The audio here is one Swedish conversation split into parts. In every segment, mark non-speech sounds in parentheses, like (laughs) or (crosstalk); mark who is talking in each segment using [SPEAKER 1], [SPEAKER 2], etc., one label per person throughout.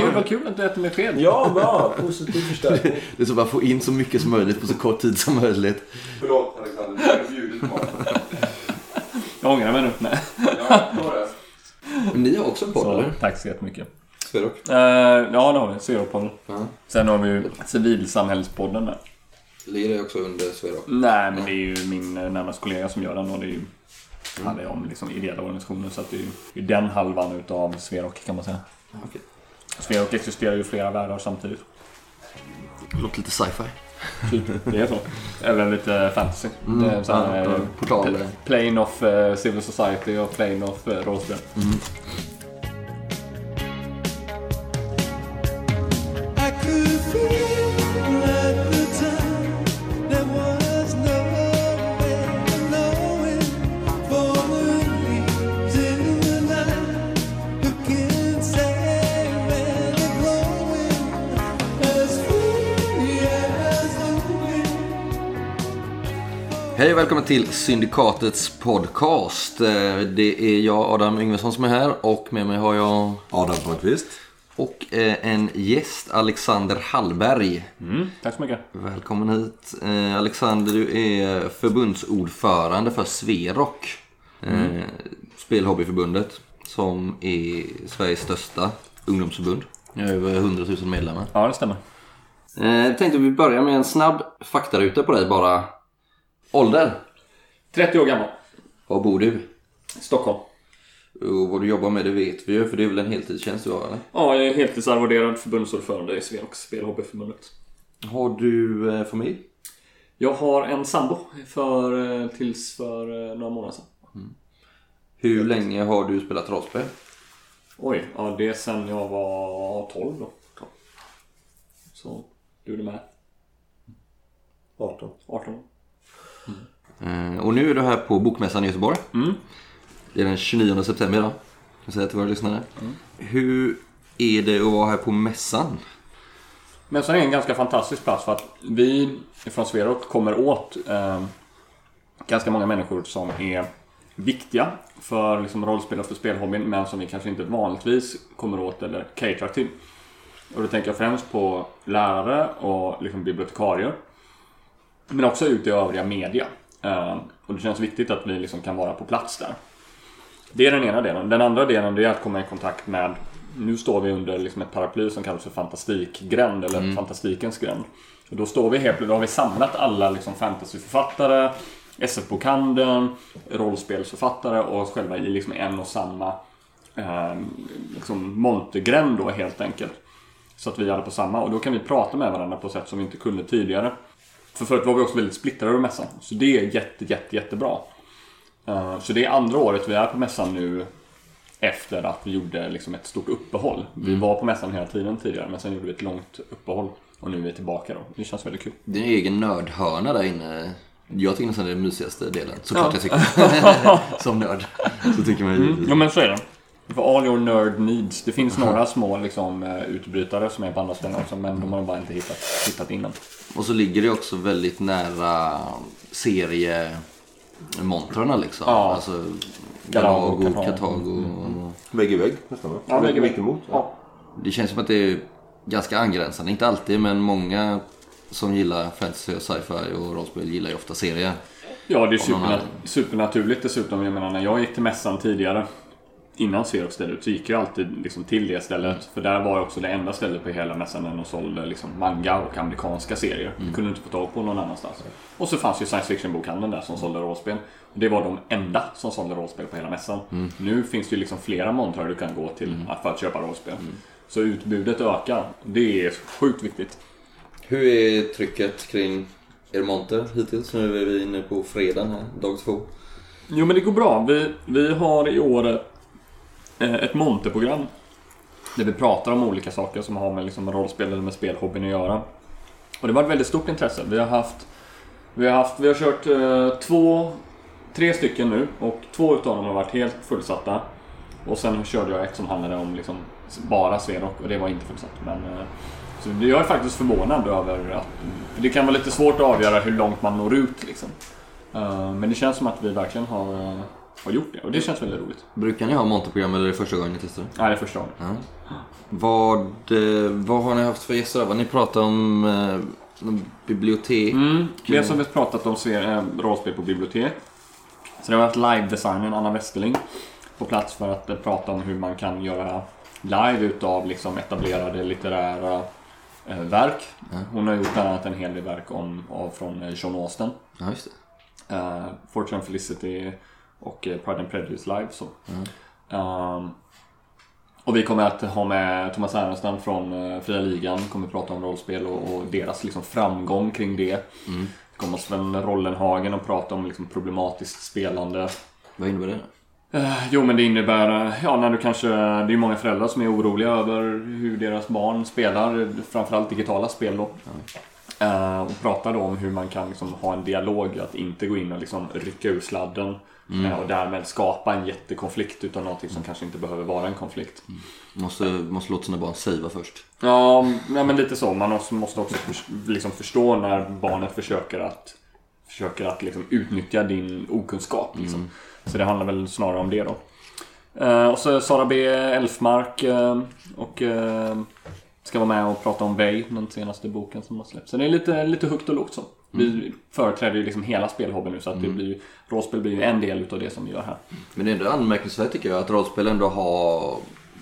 [SPEAKER 1] Gud vad kul att du äter med sked.
[SPEAKER 2] Ja, bra. Positiv förstärkning.
[SPEAKER 3] Det är så bara få in så mycket som möjligt på så kort tid som möjligt.
[SPEAKER 4] Förlåt Alexander, du har bjudit på.
[SPEAKER 1] Jag ångrar mig nu. Nej.
[SPEAKER 4] Ja, det
[SPEAKER 3] ni har också en podd eller?
[SPEAKER 1] tack så jättemycket.
[SPEAKER 3] Sverok?
[SPEAKER 1] Uh, ja, det har vi. Zero-podden.
[SPEAKER 3] Ja.
[SPEAKER 1] Sen har vi ju Civilsamhällspodden där.
[SPEAKER 3] Ligger det också under Sverok?
[SPEAKER 1] Nej, men det är ju min eh, närmaste kollega som gör den och det är ju handlar ju om liksom ideella organisationer så att det är ju den halvan utav Sverok kan man säga.
[SPEAKER 3] Okej.
[SPEAKER 1] Sverok existerar ju i flera världar samtidigt.
[SPEAKER 3] Det låter lite sci-fi.
[SPEAKER 1] Typ, det är så. Eller lite fantasy. det är så här,
[SPEAKER 3] ja,
[SPEAKER 1] eh, Plane of eh, Civil Society och Plane of uh, rollspel.
[SPEAKER 5] I
[SPEAKER 3] välkommen till Syndikatets podcast. Eh, Det är jag, Adam Yngvesson, som är här och med mig har jag
[SPEAKER 2] Adam Palmqvist.
[SPEAKER 3] och eh, en gäst, Alexander Hallberg.
[SPEAKER 1] Mm, tack så mycket.
[SPEAKER 3] Välkommen hit. Eh, Alexander, du är förbundsordförande för Sverok. Eh, Spelhobbyförbundet. Som är Sveriges största ungdomsförbund. Jag har över 100 000 medlemmar.
[SPEAKER 1] Ja, det stämmer.
[SPEAKER 3] Jag tänkte vi börjar med en snabb faktaruta på dig bara. Ålder?
[SPEAKER 1] 30 år gammal.
[SPEAKER 3] Var bor du?
[SPEAKER 1] Stockholm.
[SPEAKER 3] Och vad du jobbar med det vet vi ju, för det är väl en heltidstjänst du har eller?
[SPEAKER 1] Ja, jag är heltidsarvoderad förbundsordförande i Sveroks Spelhobbyförbundet.
[SPEAKER 3] Har du eh, familj?
[SPEAKER 1] Jag har en sambo för, eh, tills för eh, några månader sedan.
[SPEAKER 3] Hur länge har du spelat rollspel?
[SPEAKER 1] Oj, ja det är sen jag var 12 då. Så, du är med.
[SPEAKER 2] 18.
[SPEAKER 1] 18 år.
[SPEAKER 3] Eh, Och nu är du här på Bokmässan i Göteborg.
[SPEAKER 1] Mm.
[SPEAKER 3] Det är den 29 september idag. Kan säga till våra lyssnare. Hur är det att vara här på mässan?
[SPEAKER 1] Men sen är en ganska fantastisk plats för att vi från Sverok kommer åt eh, ganska många människor som är viktiga för liksom, rollspel och för spelhobbyn men som vi kanske inte vanligtvis kommer åt eller caterar till. Och då tänker jag främst på lärare och liksom, bibliotekarier. Men också ut i övriga media. Eh, och det känns viktigt att vi liksom kan vara på plats där. Det är den ena delen. Den andra delen är att komma i kontakt med Nu står vi under liksom ett paraply som kallas för fantastikgränd eller fantastikens gränd. Och då står vi helt Då har vi samlat alla liksom fantasyförfattare SF-bokhandeln, rollspelsförfattare och oss själva i liksom en och samma eh, liksom montergränd då helt enkelt. Så att vi är på samma och då kan vi prata med varandra på sätt som vi inte kunde tidigare. För förut var vi också väldigt splittrade över mässan. Så det är jätte, jätte, jättebra. Eh, Så det är andra året vi är på mässan nu efter att vi gjorde liksom ett stort uppehåll. Vi var på mässan hela tiden tidigare men sen gjorde vi ett långt uppehåll. Och nu är vi tillbaka då. Det känns väldigt kul.
[SPEAKER 3] Det är en egen nördhörna där inne. Jag tycker nästan det är den mysigaste delen. Såklart jag tycker. (laughs) Som nörd. Så tycker man ju.
[SPEAKER 1] Jo men så är det. För all your nerd needs. Det finns några små liksom, eh, utbrytare som är på andra ställen också men de har bara inte hittat, hittat innan.
[SPEAKER 3] Och så ligger det också väldigt nära seriemontrarna liksom.
[SPEAKER 1] Ja.
[SPEAKER 3] Alltså
[SPEAKER 1] Galago, Kartago.
[SPEAKER 3] Katago.
[SPEAKER 2] Vägg i vägg nästan va?
[SPEAKER 1] Ja, vägg i vägg.
[SPEAKER 2] Mitt emot.
[SPEAKER 1] Ja.
[SPEAKER 3] Det känns som att det är ganska angränsande. Inte alltid men många som gillar fantasy och sci-fi och rollspel gillar ju ofta serier.
[SPEAKER 1] Ja, det är
[SPEAKER 3] Om någon
[SPEAKER 1] superna-
[SPEAKER 3] hade-
[SPEAKER 1] supernaturligt dessutom. Jag menar, när jag gick till mässan tidigare Innan Xerox ställde ut så gick jag alltid liksom till det stället. För där var också det enda stället på hela mässan där de sålde liksom manga och amerikanska serier. Det kunde du inte få tag på någon annanstans. Och så fanns ju science fiction-bokhandeln där som sålde rollspel. Och det var de enda som sålde rollspel på hela mässan. Nu finns det ju liksom flera montrar du kan gå till för att köpa rollspel. Så utbudet ökar. Det är sjukt viktigt.
[SPEAKER 3] Hur är trycket kring er monter hittills? Nu är vi inne på fredagen här, dag två.
[SPEAKER 1] Jo men det går bra. Vi, vi har i år Eh, ett monterprogram. Där vi pratar om olika saker som har med liksom rollspel eller med spelhobbyn att göra. Och det var ett väldigt stort intresse. Vi har haft Vi har, haft, vi har kört eh, två, tre stycken nu och två utav dem har varit helt fullsatta. Och sen körde jag ett som handlade om liksom bara Sverok och det var inte fullsatt. Men, eh, så jag är faktiskt förvånad över att för det kan vara lite svårt att avgöra hur långt man når ut liksom. Eh, Men det känns som att vi verkligen har, eh, har gjort det och det känns väldigt roligt.
[SPEAKER 3] Brukar ni ha monterprogram eller är det första gången ni testar det?
[SPEAKER 1] Ja, det är första gången.
[SPEAKER 3] Ja. Vad, eh, vad har ni haft för gäster? Vad ni pratat om eh, bibliotek?
[SPEAKER 1] Mm. Dels har vi pratat om eh, rollspel på bibliotek. Så det har varit live-designern Anna Westerling på plats för att eh, prata om hur man kan göra live utav liksom etablerade litterära eh, verk. Hon har gjort bland annat en hel del verk om, av, från eh, Sean Austen.
[SPEAKER 3] Ja, just det.
[SPEAKER 1] Uh, Fortune Felicity och eh, Pride and Prejudice live. Så. Ehm, och vi kommer att ha med Thomas Ernestam från uh, Fria Ligan. Kommer prata om rollspel och, och deras liksom, framgång kring det. Mm. kommer Sven Rollenhagen och prata om liksom, problematiskt spelande.
[SPEAKER 3] Vad innebär det?
[SPEAKER 1] Eh, jo men det innebär, eh, ja när du kanske, det är många föräldrar som är oroliga över hur deras barn spelar, framförallt digitala spel då. Eh, och pratar då om hur man kan liksom ha en dialog, att inte gå in och liksom rycka ur sladden. Eh, Och därmed skapa en jättekonflikt utan någonting som kanske inte behöver vara en konflikt.
[SPEAKER 3] Måste, måste låta sina barn savea först.
[SPEAKER 1] Ja, nej, men lite så. Man också, måste också förs- liksom förstå när barnet försöker att, försöker att liksom utnyttja din okunskap. Liksom. Så det handlar väl snarare om det då. Eh, och så Sara B. Elfmark eh, och eh, ska vara med och prata om Vej, den senaste boken som har släppts. Så det är lite, lite högt och lågt så. Vi företräder ju liksom hela spelhobbyn nu så att det blir, rollspel blir ju en del utav det som vi gör här.
[SPEAKER 3] Men det är ändå anmärkningsvärt tycker jag att rollspel ändå har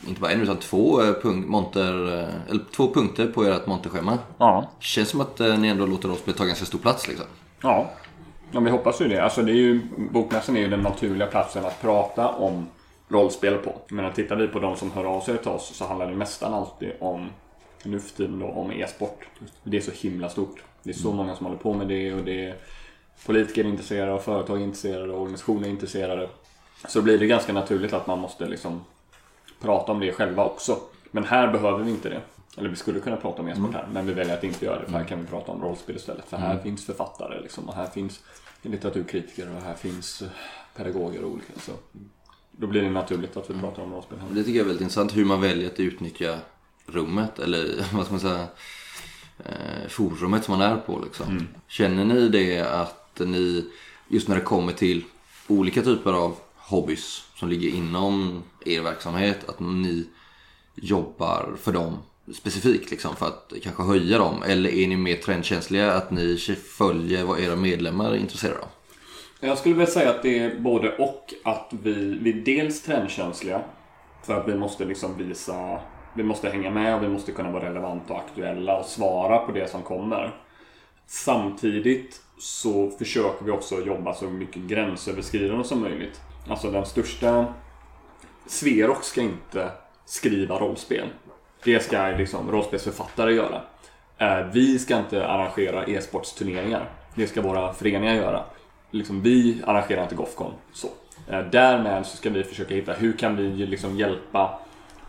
[SPEAKER 3] inte bara en utan två, eh, punkt, monter, eh, eller två punkter på ert monterschema.
[SPEAKER 1] Ja.
[SPEAKER 3] Känns som att eh, ni ändå låter rollspel ta ganska stor plats liksom.
[SPEAKER 1] Ja, ja vi hoppas ju det. Alltså det är ju, bokmässan är ju den naturliga platsen att prata om rollspel på. Men tittar vi på de som hör av sig till oss så handlar det nästan alltid om, nu för tiden då, om e-sport. Det är så himla stort. Det är så många som håller på med det och det är politiker är intresserade och företag är intresserade och organisationer är intresserade. Så blir det ganska naturligt att man måste liksom prata om det själva också. Men här behöver vi inte det. Eller vi skulle kunna prata om e-sport här, men vi väljer att inte göra det. För här kan vi prata om rollspel istället. För här finns författare liksom, och här finns litteraturkritiker och här finns eh, pedagoger och olika. Så då blir det naturligt att vi pratar om rollspel här.
[SPEAKER 3] Det tycker jag är väldigt intressant hur man väljer att utnyttja rummet eller (laughs) vad ska man säga forumet som man är på liksom. Känner ni det att ni just när det kommer till olika typer av hobbys som ligger inom er verksamhet att ni jobbar för dem specifikt liksom för att kanske höja dem eller är ni mer trendkänsliga att ni följer vad era medlemmar är intresserade av?
[SPEAKER 1] Jag skulle väl säga att det är både och. Att vi, vi är dels trendkänsliga. För att vi måste liksom visa, vi måste hänga med och vi måste kunna vara relevanta och aktuella och svara på det som kommer. Samtidigt så försöker vi också jobba så mycket gränsöverskridande som möjligt. Alltså den största... Sverok ska inte skriva rollspel. Det ska liksom rollspelsförfattare göra. Eh, vi ska inte arrangera e-sportsturneringar. Det ska våra föreningar göra. Liksom, vi arrangerar inte Gothcon. Så. Eh, därmed så ska vi försöka hitta hur kan vi liksom hjälpa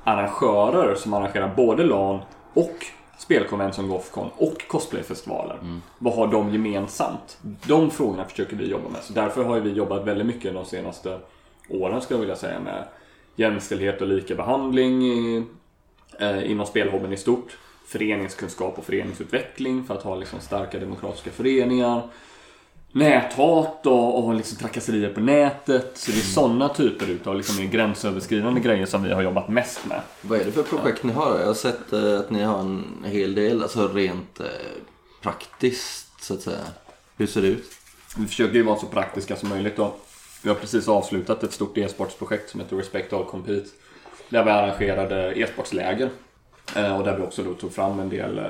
[SPEAKER 1] arrangörer som arrangerar både LAN och spelkonvent som Gothcon och cosplayfestivaler. Vad har de gemensamt? De frågorna försöker vi jobba med. Så därför har vi jobbat väldigt mycket de senaste åren skulle jag vilja säga med jämställdhet och likabehandling i, eh, inom spelhobbyn i stort. Föreningskunskap och föreningsutveckling för att ha liksom starka demokratiska föreningar. Näthat och, och liksom trakasserier på nätet. Så det är sådana typer utav liksom gränsöverskridande grejer som vi har jobbat mest med.
[SPEAKER 3] Vad är det för projekt ni har? Jag har sett eh, att ni har en hel del, alltså rent eh, praktiskt så att säga. Hur ser det ut?
[SPEAKER 1] Vi försöker ju vara så praktiska som möjligt då. Vi har precis avslutat ett stort e-sportsprojekt som heter Respect All Compete. Där vi arrangerade e-sportsläger. Eh, Och där vi också då tog fram en del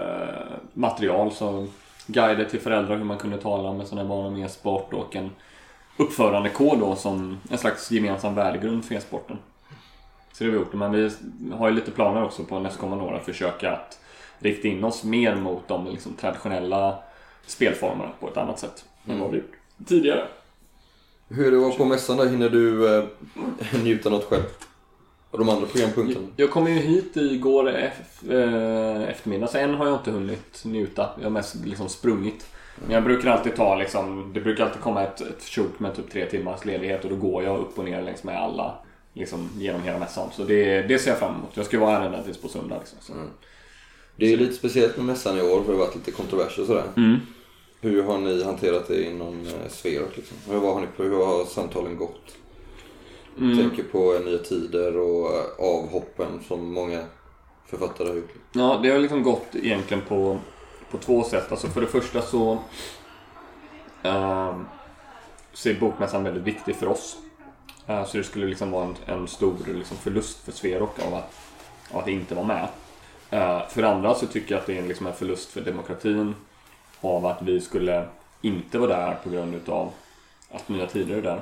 [SPEAKER 1] material som guider till föräldrar hur man kunde tala med sina barn om e-sport och en uppförandekod då som en slags gemensam värdegrund för e-sporten. Så det har vi gjort. Men vi har ju lite planer också på nästkommande år att försöka att rikta in oss mer mot de liksom traditionella spelformerna på ett annat sätt än vad vi gjort tidigare.
[SPEAKER 3] Hur är det att vara på mässan där? Hinner du eh, njuta något själv? Och de andra programpunkterna?
[SPEAKER 1] Jag kom ju hit igår eh, eftermiddag, så än har jag inte hunnit njuta. Jag har mest liksom sprungit. Men jag brukar alltid ta liksom, det brukar alltid komma ett, ett sjok med typ tre timmars ledighet och då går jag upp och ner längs med alla liksom, genom hela mässan. Så det, det ser jag fram emot. Jag ska vara här ända tills på söndag. Liksom, så.
[SPEAKER 3] Det är ju lite speciellt med mässan i år för det har varit lite kontroverser och sådär.
[SPEAKER 1] Mm.
[SPEAKER 3] Hur har ni hanterat det inom eh, Sverok liksom? Hur, vad har ni, hur har samtalen gått? Tänker på Nya Tider och eh, avhoppen som många författare har gjort.
[SPEAKER 1] Ja, det har liksom gått egentligen på, på två sätt. Alltså för det första så, ehm, så är bokmässan väldigt viktig för oss. Eh, så det skulle liksom vara en, en stor liksom förlust för Sverok av att, av att inte vara med. Eh, för det andra så tycker jag att det är en, liksom en förlust för demokratin av att vi skulle inte vara där på grund utav att Nya Tider är där.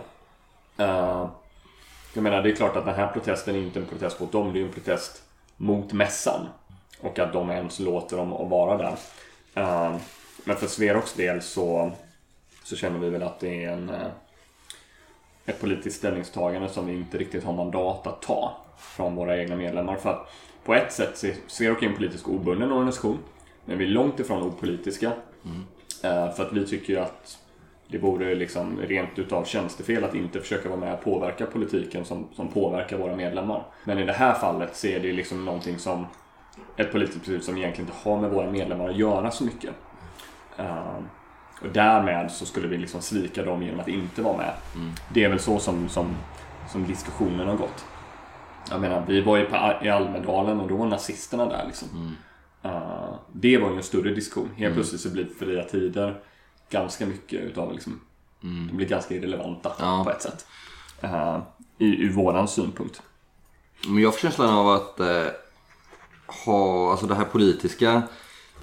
[SPEAKER 1] Jag menar, det är klart att den här protesten är inte en protest mot dem, det är en protest mot mässan. Och att de ens låter dem att vara där. Eh, Men för Sveroks del så, så känner vi väl att det är en, eh, ett politiskt ställningstagande som vi inte riktigt har mandat att ta från våra egna medlemmar. För att på ett sätt så är Sverok en politisk obunden organisation. Men vi är långt ifrån opolitiska. Eh, För att vi tycker ju att det vore liksom rent utav tjänstefel att inte försöka vara med och påverka politiken som, som påverkar våra medlemmar. Men i det här fallet så är det liksom någonting som ett politiskt beslut som egentligen inte har med våra medlemmar att göra så mycket. Eh, och därmed så skulle vi liksom svika dem genom att inte vara med. Det är väl så som, som, som diskussionen har gått. Jag menar, vi var ju på, i Almedalen och då var nazisterna där liksom. Eh, det var ju en större diskussion. Helt plötsligt så blir fria tider ganska mycket utav liksom, de blir ganska irrelevanta
[SPEAKER 3] Ja.
[SPEAKER 1] på ett sätt. Uh, i, ur våran synpunkt.
[SPEAKER 3] Men jag får känslan av att eh, ha, alltså det här politiska,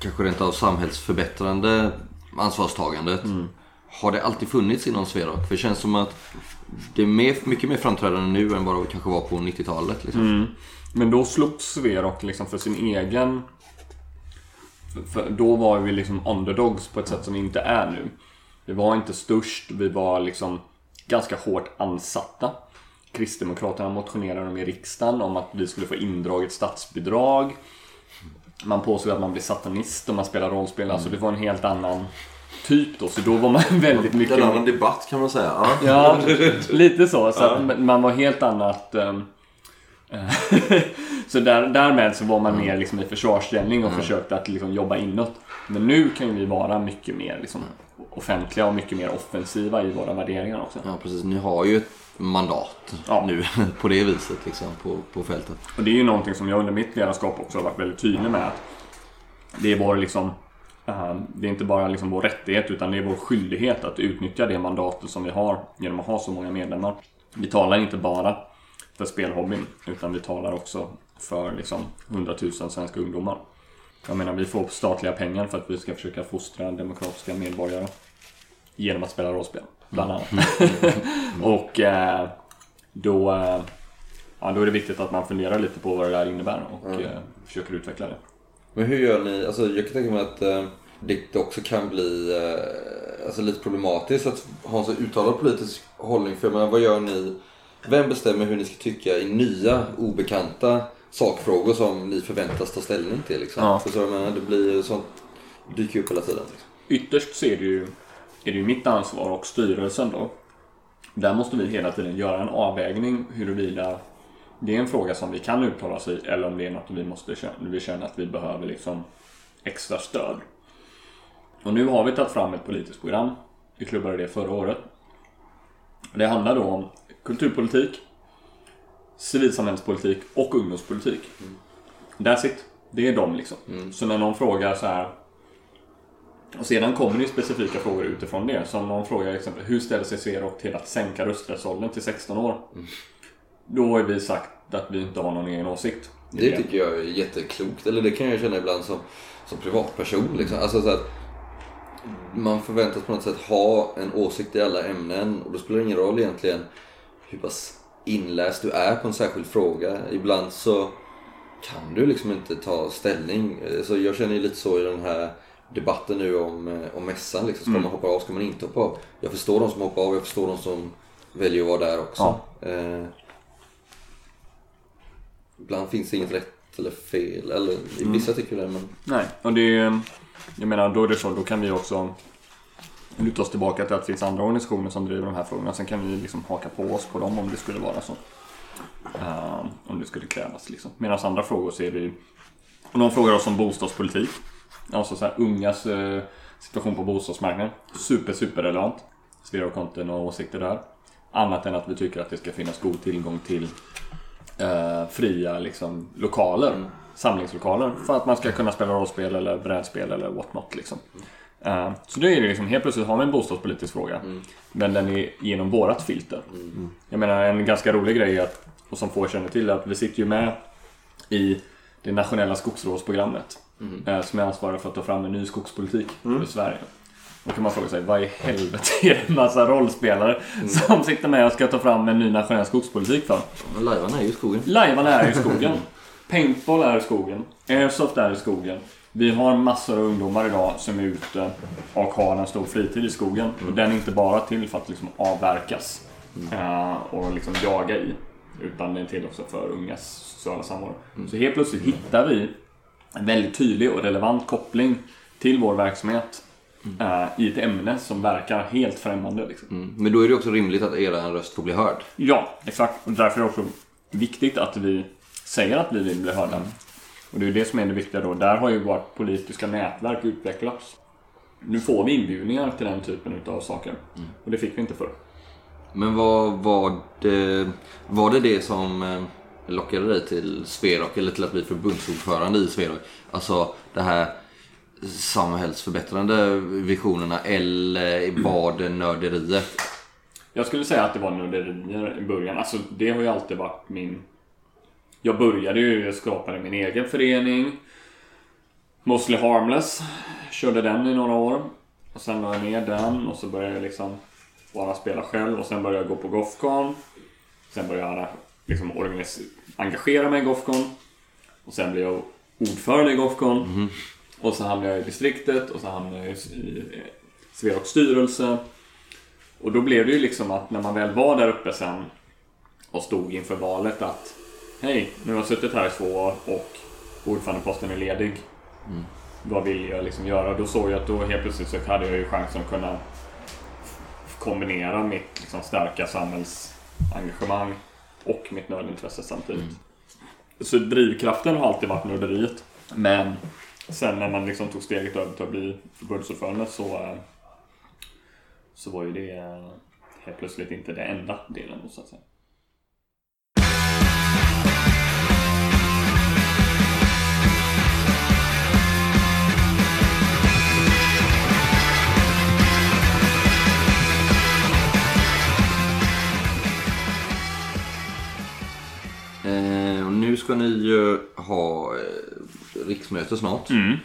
[SPEAKER 3] kanske rent av samhällsförbättrande ansvarstagandet. Har det alltid funnits inom Sverok? För det känns som att det är mer, mycket mer framträdande nu än vad det kanske var på 90-talet. Liksom.
[SPEAKER 1] Men då slogs Sverok liksom för sin egen... För, för då var vi liksom underdogs på ett sätt som vi inte är nu. Vi var inte störst, vi var liksom ganska hårt ansatta. Kristdemokraterna motionerade om i riksdagen om att vi skulle få indraget statsbidrag. Man påstod att man blev satanist om man spelar rollspel. Alltså det var en helt annan typ då. Så då var man (laughs) väldigt mycket...
[SPEAKER 2] En annan debatt kan man säga. Ja.
[SPEAKER 1] Ja, (laughs) lite så. så man var helt annat... eh, (laughs) så där, därmed så var man mer liksom i försvarsställning och försökte att liksom jobba inåt. Men nu kan vi vara mycket mer liksom offentliga och mycket mer offensiva i våra värderingar också.
[SPEAKER 3] Ja precis, ni har ju ett mandat
[SPEAKER 1] Ja.
[SPEAKER 3] nu (laughs) på det viset liksom på, på fältet.
[SPEAKER 1] Och det är ju någonting som jag under mitt ledarskap också har varit väldigt tydlig med. Att det är vår liksom eh, det är inte bara liksom vår rättighet utan det är vår skyldighet att utnyttja det mandatet som vi har genom att ha så många medlemmar. Vi talar inte bara för spelhobbyn utan vi talar också för liksom 100 000 svenska ungdomar. Jag menar vi får statliga pengar för att vi ska försöka fostra demokratiska medborgare genom att spela rollspel, bland annat. (laughs) och eh, då, eh, ja, då är det viktigt att man funderar lite på vad det där innebär och eh, försöker utveckla det.
[SPEAKER 3] Men hur gör ni? Alltså jag kan tänka mig att eh, det också kan bli eh, alltså, lite problematiskt att ha en så uttalad politisk hållning. För jag menar, vad gör ni? Vem bestämmer hur ni ska tycka i nya obekanta sakfrågor som ni förväntas ta ställning till? Liksom?
[SPEAKER 1] Ja.
[SPEAKER 3] För så jag menar, det blir sånt dyker upp hela tiden. Liksom.
[SPEAKER 1] Ytterst så är det ju, är det ju mitt ansvar och styrelsen då. Där måste vi hela tiden göra en avvägning huruvida det är en fråga som vi kan uttala oss i eller om det är något vi måste känna, vi känner att vi behöver liksom extra stöd. Och nu har vi tagit fram ett politiskt program. Vi klubbade det förra året. Det handlar då om kulturpolitik, civilsamhällspolitik och ungdomspolitik. That's it. Det är de liksom. Så när någon frågar så här och sedan kommer det ju specifika frågor utifrån det. Som någon frågar exempel hur ställer sig Sverok till att sänka rösträttsåldern till 16 år? Då har vi sagt att vi inte har någon egen åsikt. i
[SPEAKER 3] Det tycker jag är jätteklokt. Eller det kan jag känna ibland som, som privatperson. Liksom. Alltså, så att man förväntas på något sätt ha en åsikt i alla ämnen. Och då spelar det ingen roll egentligen hur pass inläst du är på en särskild fråga. Ibland så kan du liksom inte ta ställning. Så jag känner ju lite så i den här debatten nu om, eh, om mässan. Liksom. Ska man hoppa av? Ska man inte hoppa av? Jag förstår de som hoppar av. Jag förstår de som väljer att vara där också. Eh, ibland finns det inget rätt eller fel. Eller vissa tycker det men...
[SPEAKER 1] Nej, och det är, Jag menar, då är det så. Då kan vi också luta oss tillbaka till att det finns andra organisationer som driver de här frågorna. Sen kan vi liksom haka på oss på dem om det skulle vara så. Eh, om det skulle krävas liksom. Medan andra frågor så är det ju... Och någon frågar oss om bostadspolitik. Alltså så här, ungas eh, situation på bostadsmarknaden. Super, super relevant. Sverok har inte några åsikter där. Annat än att vi tycker att det ska finnas god tillgång till eh, fria liksom, lokaler. Samlingslokaler. För att man ska kunna spela rollspel eller brädspel eller what not. Liksom. Eh, så det är det liksom, helt plötsligt har vi en bostadspolitisk fråga. Men den är genom vårat filter. Jag menar en ganska rolig grej är att, och som få känner till är att vi sitter ju med i det nationella skogsrådsprogrammet. eh, Som är ansvariga för att ta fram en ny skogspolitik för Sverige. Då kan man fråga sig, vad i helvete är det en massa rollspelare som sitter med och ska ta fram en ny nationell skogspolitik för?
[SPEAKER 3] Lajvan är ju i skogen.
[SPEAKER 1] Lajvarna är i skogen. Paintball är skogen. Airsoft är skogen. Vi har massor av ungdomar idag som är ute och har en stor fritid i skogen. Och den är inte bara till för att liksom avverkas eh, och liksom jaga i. Utan den är till också för ungas sociala samvaro. Så helt plötsligt hittar vi en väldigt tydlig och relevant koppling till vår verksamhet eh, i ett ämne som verkar helt främmande. Liksom.
[SPEAKER 3] Mm. Men då är det också rimligt att era röst får bli hörd.
[SPEAKER 1] Ja, exakt. Och därför är det också viktigt att vi säger att vi vill bli hörda. Och det är det som är det viktiga då. Där har ju vårt politiska nätverk utvecklats. Nu får vi inbjudningar till den typen av saker. Och det fick vi inte förr.
[SPEAKER 3] Men vad var det, var det det som eh, lockade dig till Sverok eller till att bli förbundsordförande i Sverok? Alltså det här samhällsförbättrande visionerna eller var det nörderiet?
[SPEAKER 1] Jag skulle säga att det var nörderier i början. Alltså det har ju alltid varit min... Jag började ju, jag skapade min egen förening. Mostly Harmless. Körde den i några år. Och sen la jag ner den och så började jag liksom bara spela själv och sen började jag gå på Gothcon. Sen började jag liksom engagera mig i Gothcon. Och sen blev jag ordförande i Gothcon. Och så hamnade jag i distriktet och så hamnade jag i Sveroks styrelse. Och då blev det ju liksom att när man väl var där uppe sen och stod inför valet att Hej, nu har jag suttit här i två år och ordförandeposten är ledig. Vad vill jag liksom göra? Då såg jag att då helt plötsligt så hade jag ju chansen att kunna kombinera mitt liksom starka samhällsengagemang och mitt nördintresse samtidigt. Så drivkraften har alltid varit nörderiet. Men sen när man liksom tog steget över till att bli förbundsordförande så eh, så var ju det eh, helt plötsligt inte den enda delen så att säga.
[SPEAKER 3] Eh, nu ska ni ju ha eh, riksmöte snart.
[SPEAKER 1] Mm.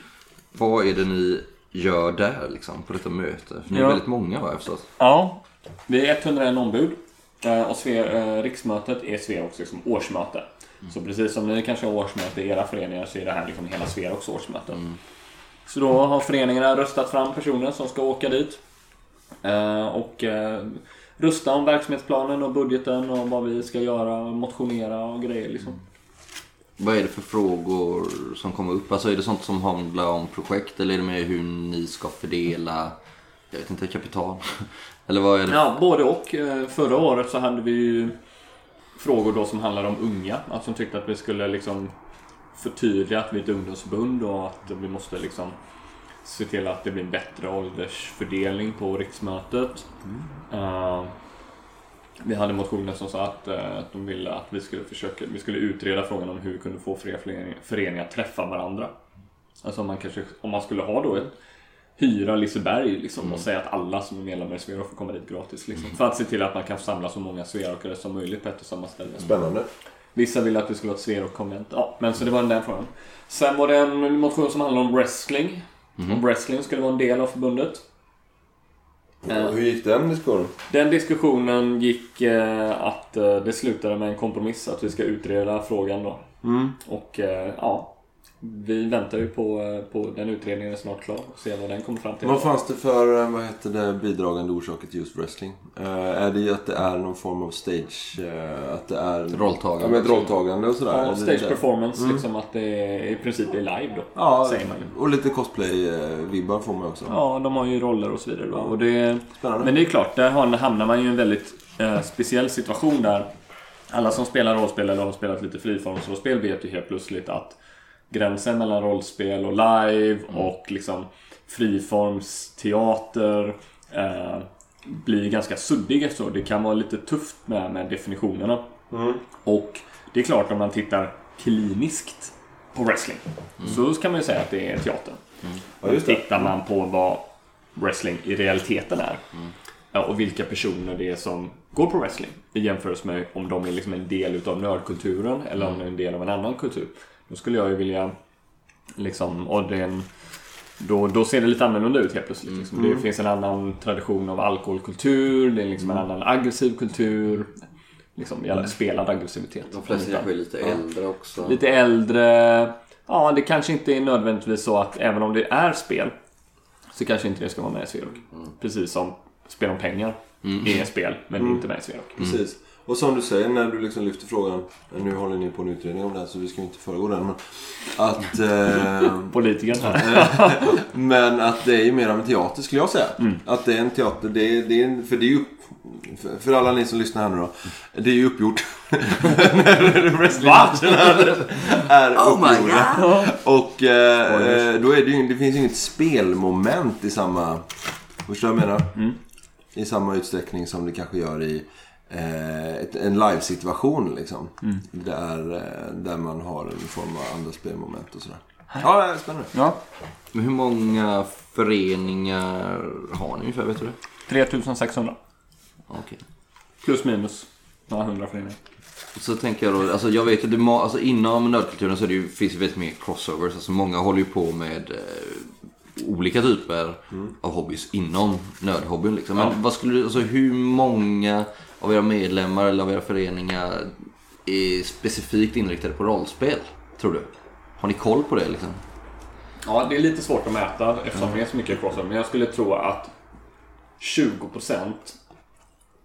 [SPEAKER 3] Vad är det ni gör där liksom på detta möte? För ni är
[SPEAKER 1] Ja.
[SPEAKER 3] väldigt många har jag förstått.
[SPEAKER 1] Ja, vi är 101 ombud. eh, Och Sve, eh, riksmötet är Sveroks liksom årsmöte. Så precis som ni kanske har årsmöte i era föreningar så är det här liksom hela Sveroks årsmöte. Så då har föreningarna röstat fram personer som ska åka dit. eh, Och eh, rösta om verksamhetsplanen och budgeten och vad vi ska göra, motionera och grejer liksom.
[SPEAKER 3] Vad är det för frågor som kommer upp? Alltså är det sånt som handlar om projekt eller är det mer hur ni ska fördela, jag vet inte, kapital? (laughs) eller vad är det?
[SPEAKER 1] Ja, både och. Eh, Förra året så hade vi ju frågor då som handlade om unga. Att som tyckte att vi skulle liksom förtydliga att vi är ett ungdomsförbund och att vi måste liksom se till att det blir en bättre åldersfördelning på riksmötet. Eh, vi hade motioner som sa att, eh, att de ville att vi skulle försöka, vi skulle utreda frågan om hur vi kunde få fler föreningar, föreningar att träffa varandra. Alltså om man kanske, om man skulle ha då ett hyra Liseberg liksom, och säga att alla som är medlemmar i Sverok får komma dit gratis. Liksom, För att se till att man kan samla så många Sverokare som möjligt på ett och samma ställe.
[SPEAKER 2] Spännande.
[SPEAKER 1] Vissa ville att det skulle vara ett Sverok-konvent. Ja, men så det var den frågan. Sen var det en motion som handlade om wrestling. Om wrestling skulle vara en del av förbundet. Eh,
[SPEAKER 2] Hur gick den diskussionen?
[SPEAKER 1] Den diskussionen gick eh, att eh, det slutade med en kompromiss att vi ska utreda frågan då. Och eh, ja, vi väntar ju på, eh, på den utredningen är snart klar och ser vad den kommer fram till.
[SPEAKER 2] Vad fanns det för eh, vad heter det, bidragande orsaker till just wrestling? Eh, är det att det är någon form av stage... eh, att det är...
[SPEAKER 3] Rolltagande.
[SPEAKER 2] Ja, ett rolltagande och sådär? Är
[SPEAKER 1] Ja, stage
[SPEAKER 2] det?
[SPEAKER 1] performance, liksom att det är, i princip är live då.
[SPEAKER 2] Ja,
[SPEAKER 1] säger man ju.
[SPEAKER 2] och lite cosplay-vibbar får man också.
[SPEAKER 1] Ja, de har ju roller och så vidare då. Och det,
[SPEAKER 2] Spännande.
[SPEAKER 1] men det är klart, där hamnar man ju i en väldigt eh, speciell situation där alla som spelar rollspel eller har spelat lite friformsrollspel vet ju helt plötsligt att gränsen mellan rollspel och live och liksom friformsteater eh, blir ganska suddig så det kan vara lite tufft med, med definitionerna. Och det är klart om man tittar kliniskt på wrestling så kan man ju säga att det är teater.
[SPEAKER 2] Ja, just det.
[SPEAKER 1] Tittar man på vad wrestling i realiteten är ja, och vilka personer det är som går på wrestling i jämförelse med om de är liksom en del utav nördkulturen eller om de är en del av en annan kultur. Då skulle jag ju vilja liksom, och det är en, då, då ser det lite annorlunda ut helt plötsligt. Liksom. Det finns en annan tradition av alkoholkultur, det är liksom en annan aggressiv kultur. Liksom, jävla spelad aggressivitet.
[SPEAKER 3] De flesta kanske är lite äldre också.
[SPEAKER 1] Lite äldre. Ja, det kanske inte är nödvändigtvis så att även om det är spel så kanske inte det ska vara med i Sverok. Precis som spel om pengar är spel, men är inte med i Sverok.
[SPEAKER 2] Precis. Och som du säger när du liksom lyfter frågan. Nu håller ni på en utredning om det här så vi ska ju inte föregå den. Men att, eh, (laughs)
[SPEAKER 1] Politikern här. (laughs)
[SPEAKER 2] men att det är ju mer av en teater skulle jag säga. Att det är en teater. Det är, det är för det är ju för- för alla ni som lyssnar här nu då. Det är ju uppgjort. (laughs) När wrestlingmatcherna är
[SPEAKER 3] Oh my
[SPEAKER 2] uppgjorda. Och eh, då är det ju det finns ju inget spelmoment i samma... Förstår du vad jag menar? I samma utsträckning som det kanske gör i ett, en live-situation liksom. Där, eh, där man har en form av andra spelmoment och sådär. Ja, det är spännande.
[SPEAKER 1] Ja.
[SPEAKER 3] Men hur många föreningar har ni ungefär? Vet du det?
[SPEAKER 1] 3600.
[SPEAKER 3] Okej.
[SPEAKER 1] Plus minus några hundra föreningar.
[SPEAKER 3] Så tänker jag då, alltså jag vet må- alltså inom nördkulturen så är det ju, finns det väldigt mycket crossovers. Alltså många håller ju på med eh, olika typer av hobbys inom nördhobbyn. Liksom. Men vad skulle du, alltså hur många av era medlemmar eller av era föreningar är specifikt inriktade på rollspel? Tror du? Har ni koll på det liksom?
[SPEAKER 1] Ja, det är lite svårt att mäta eftersom det är så mycket crossover. Men jag skulle tro att 20%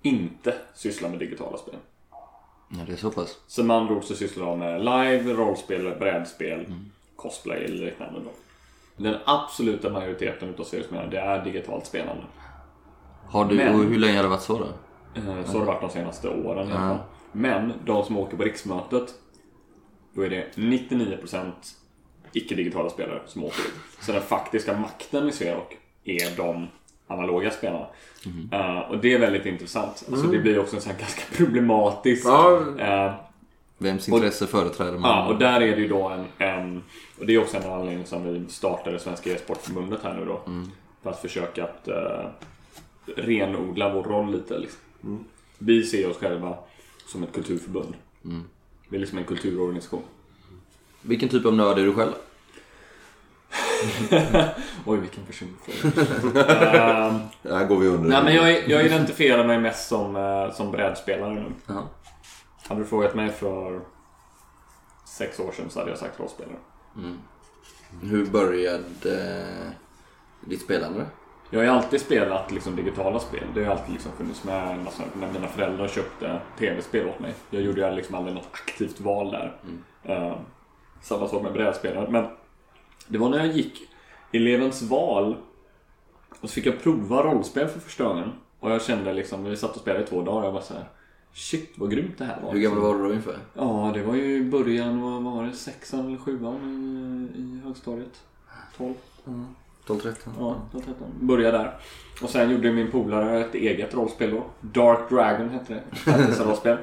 [SPEAKER 1] inte sysslar med digitala spel.
[SPEAKER 3] Ja, det är så pass.
[SPEAKER 1] Så med andra ord så sysslar de med live, rollspel, brädspel, cosplay eller liknande. Då. Den absoluta majoriteten utav seriespelare, det är digitalt spelande.
[SPEAKER 3] Har du,
[SPEAKER 1] Men-
[SPEAKER 3] och hur länge har det varit så då?
[SPEAKER 1] Eh, Så har det varit de senaste åren i alla fall. Men de som åker på riksmötet, då är det 99% icke-digitala spelare som åker dit. Så den faktiska makten i Sverok är de analoga spelarna. Eh, och det är väldigt intressant. Alltså, det blir också en sån (laughs) ganska problematisk...
[SPEAKER 2] Ja.
[SPEAKER 1] eh,
[SPEAKER 3] Vems intresse företräder man?
[SPEAKER 1] Ja, och där är det ju då en, en och det är också en av anledningarna som vi startade Svenska e-sportförbundet här nu då. För att försöka att renodla vår roll lite. Liksom. Vi ser oss själva som ett kulturförbund. Vi är liksom en kulturorganisation.
[SPEAKER 3] Vilken typ av nörd är du själv? (laughs)
[SPEAKER 1] Oj, vilken personlig fråga. Ehm, (laughs)
[SPEAKER 2] Där går vi under.
[SPEAKER 1] Nej, men jag, jag identifierar mig mest som, eh, som brädspelare nu.
[SPEAKER 3] Ja.
[SPEAKER 1] Hade du frågat mig för sex år sedan så hade jag sagt rollspelare.
[SPEAKER 3] Hur började ditt spelande?
[SPEAKER 1] Jag har ju alltid spelat liksom digitala spel. Det har ju alltid liksom funnits med alltså, när mina föräldrar köpte tv-spel åt mig. Jag gjorde ju liksom aldrig något aktivt val där. Uh, samma sak med brädspelare. Men det var när jag gick elevens val och så fick jag prova rollspel för första gången. Och jag kände liksom, vi satt och spelade i två dagar och jag var så här. Shit vad grymt det här var.
[SPEAKER 3] Hur gammal var du då ungefär?
[SPEAKER 1] Ja, det var ju i början, vad var det, sexan eller sjuan i, i högstadiet? 12?
[SPEAKER 3] 12-13?
[SPEAKER 1] Ja, 13. Började där. Och sen gjorde min polare ett eget rollspel då. Dark Dragon hette det. Ett rollspel.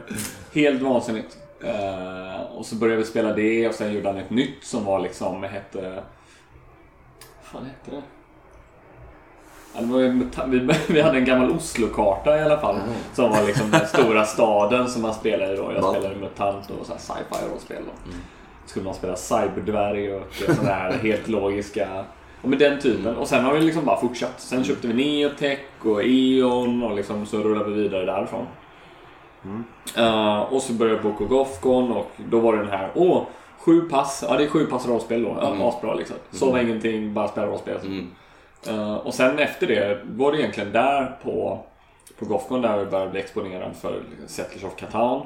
[SPEAKER 1] Helt vansinnigt. Eh, och så började vi spela det och sen gjorde han ett nytt som var liksom, hette... Vad fan hette det? Ja, det var ju, (laughs) vi, hade en gammal Oslo-karta i alla fall. Som var liksom den stora staden som man spelade i då. Jag spelade MUTANT och sci-fi rollspel då. skulle man spela cyberdvärg och sådana här (laughs) helt logiska och med den typen. Och sen har vi liksom bara fortsatt. Sen köpte vi Neotech och E.ON och liksom så rullade vi vidare därifrån. Eh, och så började på Gothcon och då var det den här, åh, sju pass. Ja, det är sju pass rollspel då. Ja, asbra liksom. Sova ingenting, bara spela rollspel. Eh, och sen efter det var det egentligen där på, på Gothcon där vi började bli exponerad för Settlers of Catan.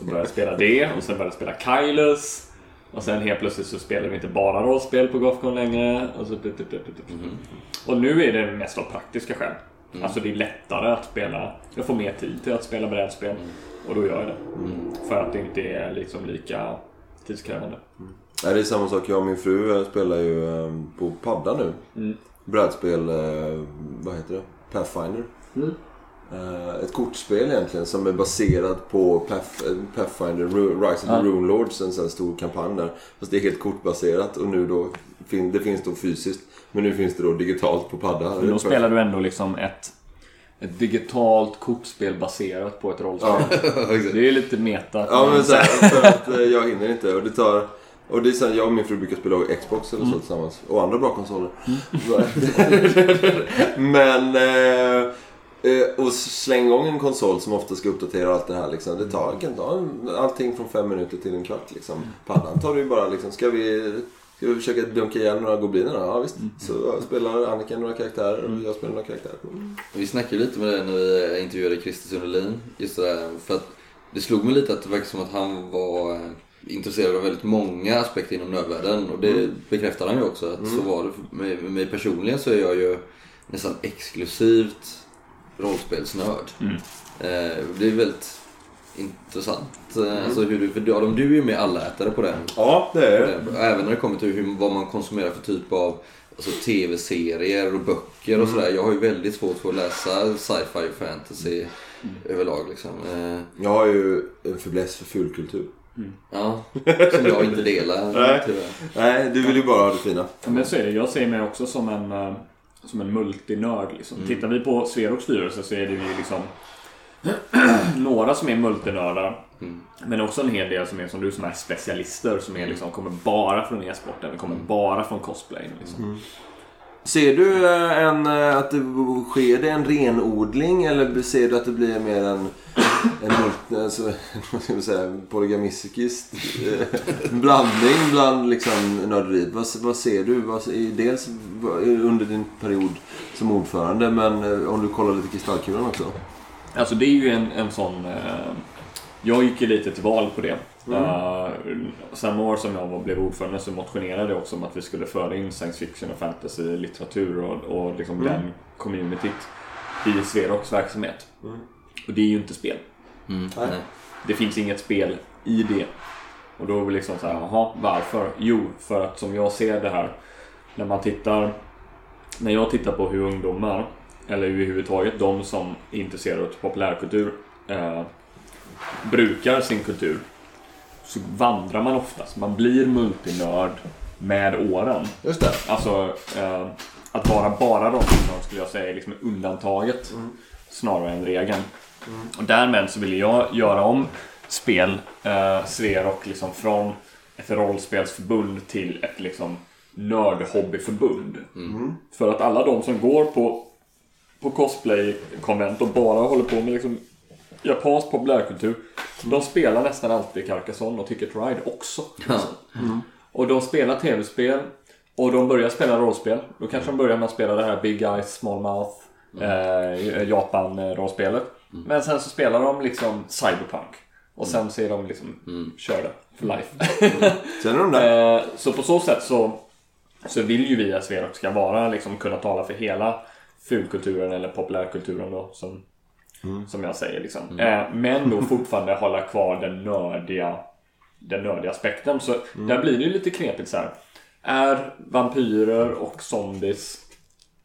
[SPEAKER 1] Och började spela det och sen började spela Kylus. Och sen helt plötsligt så spelar vi inte bara rollspel på Gothcon längre. Och, så, och nu är det mest av praktiska skäl. Alltså det är lättare att spela, jag får mer tid till att spela brädspel. Och då gör jag det. För att det inte är liksom lika tidskrävande.
[SPEAKER 2] Nej, det är samma sak. Jag och min fru eh, spelar ju eh, på padda nu. Brädspel, eh, vad heter det? Pathfinder. Eh, ett kortspel egentligen som är baserat på Path, Pathfinder, Rise of the Rune Lords, en sån stor kampanj där. Fast det är helt kortbaserat och nu då, det finns då fysiskt. Men nu finns det då digitalt på padda.
[SPEAKER 1] Men då spelar du ändå liksom ett, ett digitalt kortspel baserat på ett rollspel. (laughs) Det är lite meta.
[SPEAKER 2] Ja men så här, för att eh, jag hinner inte och det tar och det är här, jag och min fru brukar spela Xbox eller så tillsammans. Och andra bra konsoler. Så- (laughs) men... Eh, och släng igång en konsol som ofta ska uppdatera allt det här liksom. Det tar, kan ta allting från fem minuter till en kvart liksom. Paddan tar du bara liksom, ska vi... Ska vi försöka dunka igen några gobliner? Ja visst. Så spelar Annika några karaktärer och jag spelar några karaktärer. Mm.
[SPEAKER 3] Vi snackade lite med det när vi intervjuade Christer Sundelin. Just det där, för att det slog mig lite att det verkar som att han var eh, intresserad av väldigt många aspekter inom növärlden. Och det bekräftar han ju också att så var det. Med mig personligen så är jag ju nästan exklusivt rollspelsnörd. Eh, det är väldigt intressant. Eh, Alltså hur du, för du, Adam, du är ju med allätare på den.
[SPEAKER 2] Ja, det är det.
[SPEAKER 3] Även när det kommer till hur, vad man konsumerar för typ av alltså, tv-serier och böcker och sådär. Jag har ju väldigt svårt för att läsa sci-fi och fantasy överlag. Liksom. Eh,
[SPEAKER 2] Jag har ju en fäbless för fulkultur.
[SPEAKER 3] ja, som jag inte delar (laughs)
[SPEAKER 2] Nej.
[SPEAKER 3] tyvärr.
[SPEAKER 2] Nej, du vill ju bara ha det fina.
[SPEAKER 1] Men så är det. Jag ser mig också som en, som en multinörd. Liksom. Tittar vi på Sveroks styrelse så är det ju liksom (clears throat) några som är multinördar. Men också en hel del som är som du som är specialister som är liksom, kommer bara från e-sporten, kommer bara från cosplay. Liksom.
[SPEAKER 2] Ser du eh, en, eh, att det sker det en renodling eller ser du att det blir mer en, en mult- alltså, (laughs) vad ska man säga, polygamistisk eh, blandning bland liksom nörderiet? Vad, vad ser du? Vad, dels under din period som ordförande men eh, om du kollar lite kristallkulan också.
[SPEAKER 1] Alltså det är ju en, en sån... Eh, jag gick ju lite till val på det. Eh, samma år som jag var, blev ordförande så motionerade jag också om att vi skulle föra in science fiction och fantasy litteratur och, och liksom den communityt i Sveroks verksamhet. Och det är ju inte spel.
[SPEAKER 3] Mm,
[SPEAKER 2] Nej.
[SPEAKER 1] Det finns inget spel i det. Och då är vi liksom så här, jaha, varför? Jo, för att som jag ser det här, när man tittar, när jag tittar på hur ungdomar, eller överhuvudtaget de som är intresserade av populärkultur, eh, brukar sin kultur, så vandrar man oftast. Man blir multinörd med åren.
[SPEAKER 2] Just det.
[SPEAKER 1] Alltså, eh, att vara bara rollspel skulle jag säga är liksom undantaget snarare än regeln. Och därmed så ville jag göra om spel, eh, Sverok, liksom från ett rollspelsförbund till ett liksom nördhobbyförbund. För att alla de som går på, på cosplay-konvent och bara håller på med liksom japansk populärkultur, de spelar nästan alltid Carcassonne och Ticket Ride också. Och de spelar tv-spel och de börjar spela rollspel. Då kanske de börjar med att spela det här Big Eyes Small Mouth eh, Japan-rollspelet. Men sen så spelar de liksom Cyberpunk. Och sen så är de liksom körda för life.
[SPEAKER 2] Sen är de där. (laughs)
[SPEAKER 1] Eh, så på så sätt så, så vill ju vi att Sverok ska vara, liksom, kunna tala för hela fulkulturen eller populärkulturen då, som, som jag säger. Liksom. Eh, men då fortfarande hålla kvar den nördiga, den nördiga aspekten. Så där blir det ju lite knepigt så här. Är vampyrer och zombies,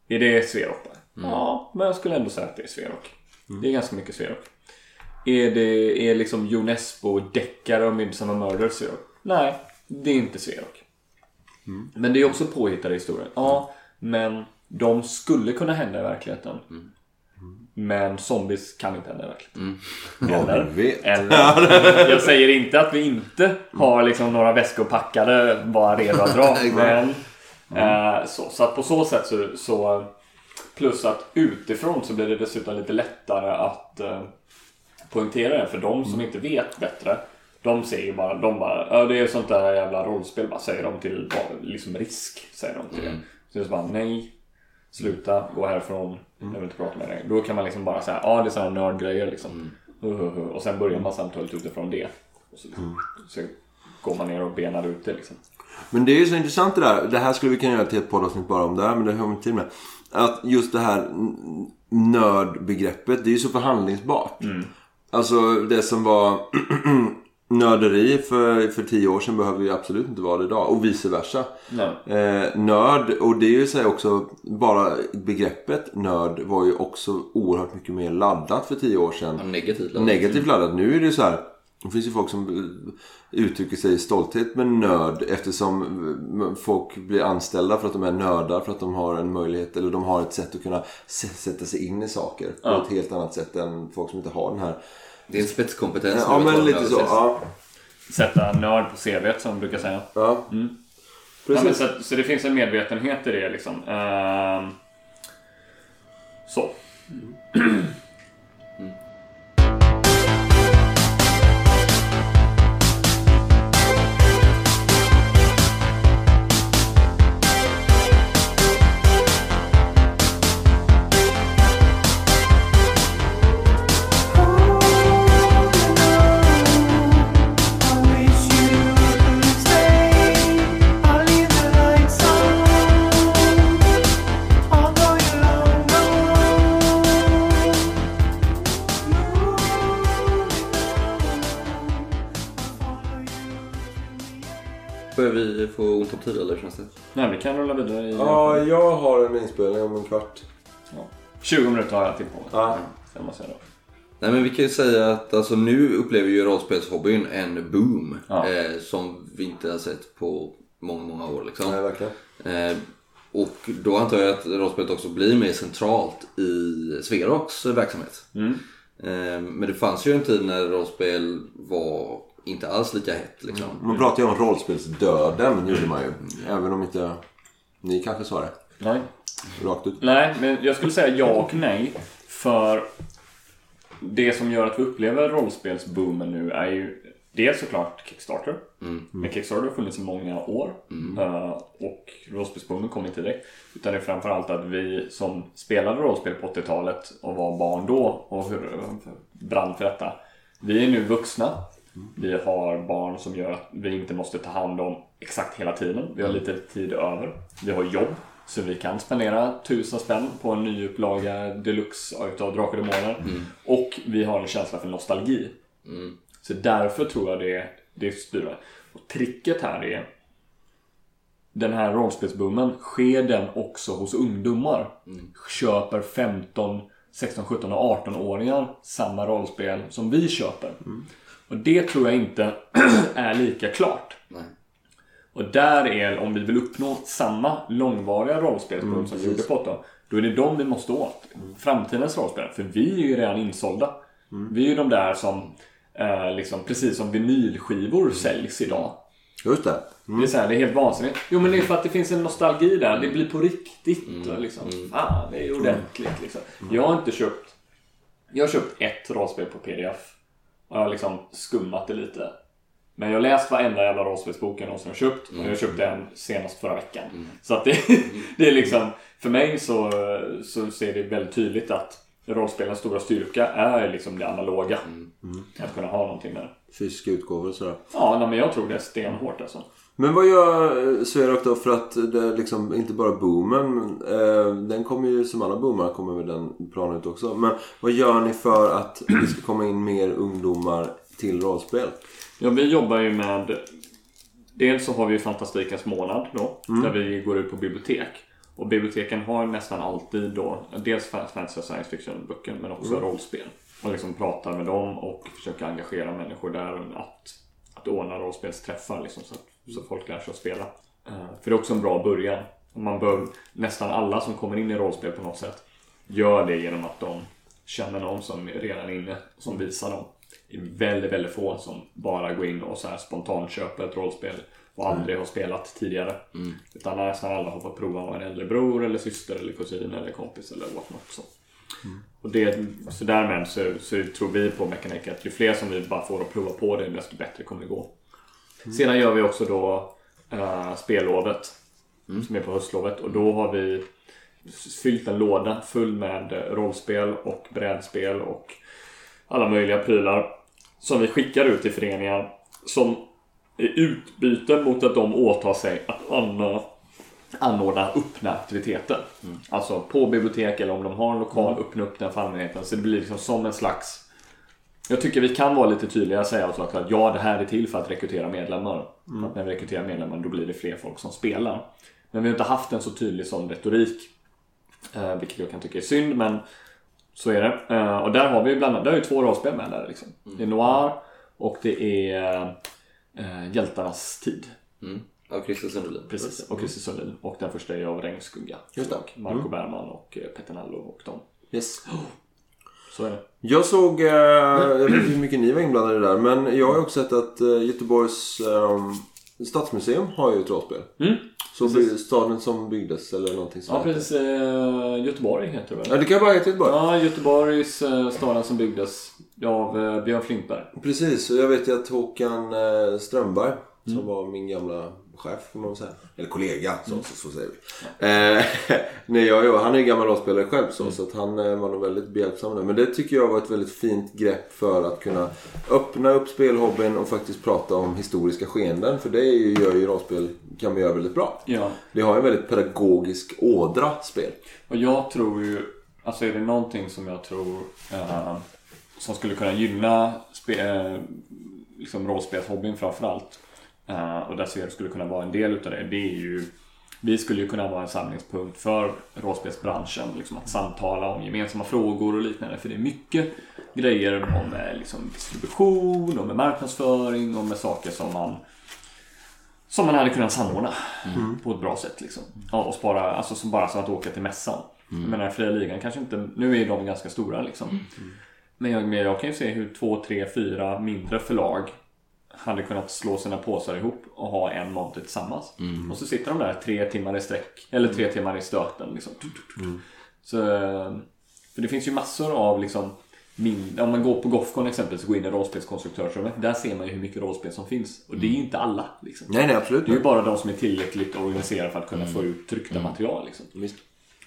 [SPEAKER 1] är det Sverok? Ja, men jag skulle ändå säga att det är Sverok. Det är ganska mycket Sverok. Är det är liksom Unesco deckare och Midsommar Murder Sverok? Nej, det är inte Sverok. Men det är också påhittade historier. Ja, men de skulle kunna hända i verkligheten. Men zombies kan inte hända i verkligheten. (laughs) Eller,
[SPEAKER 2] du vet.
[SPEAKER 1] eller, (laughs) jag säger inte att vi inte har liksom några väskor packade bara redo att dra. (laughs) men, eh, så, så att på så sätt så, så Plus att utifrån så blir det dessutom lite lättare att eh, poängtera det. För de som inte vet bättre, de säger ju bara, de bara, ja det är sånt där jävla rollspel, bara säger de till liksom risk. Säger de till. Så det så bara, nej, sluta, gå härifrån, jag vill inte prata med dig. Då kan man liksom bara säga, ja det är sådana nördgrejer liksom. Uh, uh, uh. Och sen börjar man samtalet utifrån det. Och så, så går man ner och benar ut det liksom.
[SPEAKER 2] Men det är ju så intressant det där. Det här skulle vi kunna göra till ett poddavsnitt bara om det här, men det har vi inte tid med. Att just det här nördbegreppet, det är ju så förhandlingsbart. Alltså det som var (clears throat) nörderi för, för tio år sedan behöver ju absolut inte vara det idag. Och vice versa. Eh, nörd, och det är ju så också, bara begreppet nörd var ju också oerhört mycket mer laddat för tio år sedan.
[SPEAKER 3] Negativt laddat.
[SPEAKER 2] Negativt laddat. Nu är det ju så här. Det finns ju folk som eh, uttrycker sig i stolthet med nörd eftersom eh, folk blir anställda för att de är nördar för att de har en möjlighet eller de har ett sätt att kunna sätta sig in i saker på
[SPEAKER 1] Ja.
[SPEAKER 2] ett helt annat sätt än folk som inte har den här.
[SPEAKER 3] Det är en spetskompetens.
[SPEAKER 2] Ja men lite så. Ja.
[SPEAKER 1] Sätta nörd på CVt som de brukar säga.
[SPEAKER 2] ja.
[SPEAKER 1] Ja, men
[SPEAKER 2] Precis.
[SPEAKER 1] så, att- så det finns en medvetenhet i det liksom. Ehm, så.
[SPEAKER 3] Börjar tid eller känns det?
[SPEAKER 1] Nej, vi kan rulla vidare i...
[SPEAKER 2] Ja, jag har en inspelning om en kvart.
[SPEAKER 1] 20 minuter har jag till på mig.
[SPEAKER 2] Ja.
[SPEAKER 1] Sen måste jag då.
[SPEAKER 3] Nej men vi kan ju säga att alltså, nu upplever ju rollspelshobbyn en boom.
[SPEAKER 1] Ja.
[SPEAKER 3] Eh, som vi inte har sett på många, många år liksom.
[SPEAKER 2] Nej, verkligen.
[SPEAKER 3] Eh, och då antar jag att rollspelet också blir mer centralt i Sverox verksamhet. Eh, men det fanns ju en tid när rollspel var inte alls lika hett liksom.
[SPEAKER 2] Man pratar ju om rollspelsdöden, gjorde man ju. Även om inte ni kanske sa det
[SPEAKER 1] Nej.
[SPEAKER 2] rakt ut.
[SPEAKER 1] Nej, men jag skulle säga ja och nej. För det som gör att vi upplever rollspelsboomen nu är ju dels såklart Kickstarter. Men Kickstarter har funnits i många år. Eh, och rollspelsboomen kom inte direkt. Utan det är framförallt att vi som spelade rollspel på 80-talet och var barn då och brann för detta. Vi är nu vuxna. Vi har barn som gör att vi inte måste ta hand om exakt hela tiden. Vi har lite tid över. Vi har jobb. Så vi kan spendera tusen spänn på en nyupplaga deluxe utav Drakar och Demoner. Och vi har en känsla för nostalgi. Så därför tror jag det, det styr. Och tricket här är den här rollspelsboomen, sker den också hos ungdomar? Köper 15, 16, 17 och 18-åringar samma rollspel som vi köper? Och det tror jag inte (clears throat) är lika klart.
[SPEAKER 3] Nej.
[SPEAKER 1] Och där är, om vi vill uppnå samma långvariga rollspelsboom som vi gjorde på 8 då är det de vi måste åt. Framtidens rollspel. För vi är ju redan insålda. Vi är ju de där som, eh, liksom, precis som vinylskivor säljs idag.
[SPEAKER 2] Just det.
[SPEAKER 1] Det är, så här, det är helt vansinnigt. Jo men det är för att det finns en nostalgi där. Det blir på riktigt. Och liksom, Fan, det är ordentligt. Liksom. Jag har inte köpt... Jag har köpt ett rollspel på pdf. Och jag har liksom skummat det lite. Men jag har läst varenda jävla rollspelsbok jag någonsin har köpt. Och jag köpte en senast förra veckan. Så att det, (laughs) det är liksom... För mig så, så ser det väldigt tydligt att rollspelens stora styrka är liksom det analoga. Att kunna ha någonting där.
[SPEAKER 2] Fysiska utgåvor och sådär.
[SPEAKER 1] Ja, nej, men jag tror det är stenhårt alltså.
[SPEAKER 2] Men vad gör eh, Sverok då för att det liksom inte bara boomen, eh, den kommer ju som alla boomar kommer med den planen ut också. Men vad gör ni för att (clears throat) det ska komma in mer ungdomar till rollspel?
[SPEAKER 1] Ja, vi jobbar ju med... Dels så har vi ju Fantastikens månad då, där vi går ut på bibliotek. Och biblioteken har nästan alltid då, dels fantasy och science fiction-böcker, men också rollspel. Och liksom pratar med dem och försöker engagera människor där att, att ordna rollspelsträffar liksom, så att så folk lär sig att spela. Eh, För det är också en bra början. Man bör, nästan alla som kommer in i rollspel på något sätt gör det genom att de känner någon som är redan inne, som visar dem. Det är väldigt, väldigt få som bara går in och så här spontant köper ett rollspel och aldrig har spelat tidigare. Utan nästan alla har fått prova av en äldre bror eller syster eller kusin eller kompis eller what not. Så. Och det, så därmed så, så tror vi på Mechanic att ju fler som vi bara får att prova på det desto bättre kommer det gå. Sedan gör vi också då uh, spellovet som är på höstlovet och då har vi fyllt en låda full med eh, rollspel och brädspel och alla möjliga prylar som vi skickar ut till föreningar som i utbyte mot att de åtar sig att anordna, anordna öppna aktiviteter. Alltså på bibliotek eller om de har en lokal, öppna upp den för allmänheten. Så det blir liksom som en slags Jag tycker vi kan vara lite tydligare och säga att ja, det här är till för att rekrytera medlemmar. För att när vi rekryterar medlemmar då blir det fler folk som spelar. Men vi har inte haft en så tydlig sån retorik. Eh, vilket jag kan tycka är synd, men så är det. Eh, och där har vi bland annat, där är ju två rollspel med där liksom. Det är Noir och det är eh, Hjältarnas tid.
[SPEAKER 3] Mm. Av Christer Sundelin.
[SPEAKER 1] Precis, och Christer Sundin. Och den första är av Regnskugga.
[SPEAKER 2] Just det.
[SPEAKER 1] Och Marco Bergman och eh, Peter Nallo och dem.
[SPEAKER 2] Yes.
[SPEAKER 1] Så är det.
[SPEAKER 2] Jag såg, eh, jag vet inte hur mycket ni var inblandade där, men jag har ju också sett att eh, Göteborgs eh, stadsmuseum har ju ett rollspel.
[SPEAKER 1] Mm.
[SPEAKER 2] Så by- staden som byggdes eller någonting
[SPEAKER 1] Ja,
[SPEAKER 2] sånt.
[SPEAKER 1] precis. Eh, Göteborg heter det väl?
[SPEAKER 2] Ja, det kan bara heta Göteborg.
[SPEAKER 1] Ja, Göteborgs eh, staden som byggdes av eh, Björn Flintberg.
[SPEAKER 2] Precis, och jag vet ju att Håkan eh, Strömberg, som
[SPEAKER 1] Mm.
[SPEAKER 2] var min gamla chef kan man säga. Eller kollega, så, så, så säger vi. Eh, (laughs) nej, jag, jag, han är ju gammal rollspelare själv
[SPEAKER 1] Mm.
[SPEAKER 2] så, så att han eh, var nog väldigt behjälpsam det. Men det tycker jag var ett väldigt fint grepp för att kunna öppna upp spelhobbyn och faktiskt prata om historiska skeenden. För det ju, gör ju rollspel, kan man göra väldigt bra.
[SPEAKER 1] Ja.
[SPEAKER 2] Det har en väldigt pedagogisk ådra, spel.
[SPEAKER 1] Och jag tror ju, alltså är det någonting som jag tror eh, som skulle kunna gynna spe, eh, liksom rollspelshobbyn framförallt. Eh, och där ser skulle kunna vara en del utav det. Det är ju, vi skulle ju kunna vara en samlingspunkt för rollspelsbranschen. Liksom att samtala om gemensamma frågor och liknande. För det är mycket grejer om eh, liksom, distribution och med marknadsföring och med saker som man som man hade kunnat samordna på ett bra sätt. Liksom. Ja, och spara, alltså som bara som att åka till mässan. Jag menar Fria Ligan kanske inte, nu är de ganska stora liksom. Men jag, men jag kan ju se hur två, tre, fyra mindre förlag hade kunnat slå sina påsar ihop och ha en monter tillsammans. Och så sitter de där tre timmar i sträck, eller tre timmar i stöten. Liksom. Så, eh, för det finns ju massor av liksom min, om man går på Gothcon exempelvis och går in i rollspelskonstruktörsrummet. Där ser man ju hur mycket rollspel som finns. Och det är ju inte alla. Liksom.
[SPEAKER 2] Nej, nej absolut
[SPEAKER 1] Det är ju bara de som är tillräckligt organiserade för att kunna få ut tryckta material. Liksom.
[SPEAKER 2] Visst.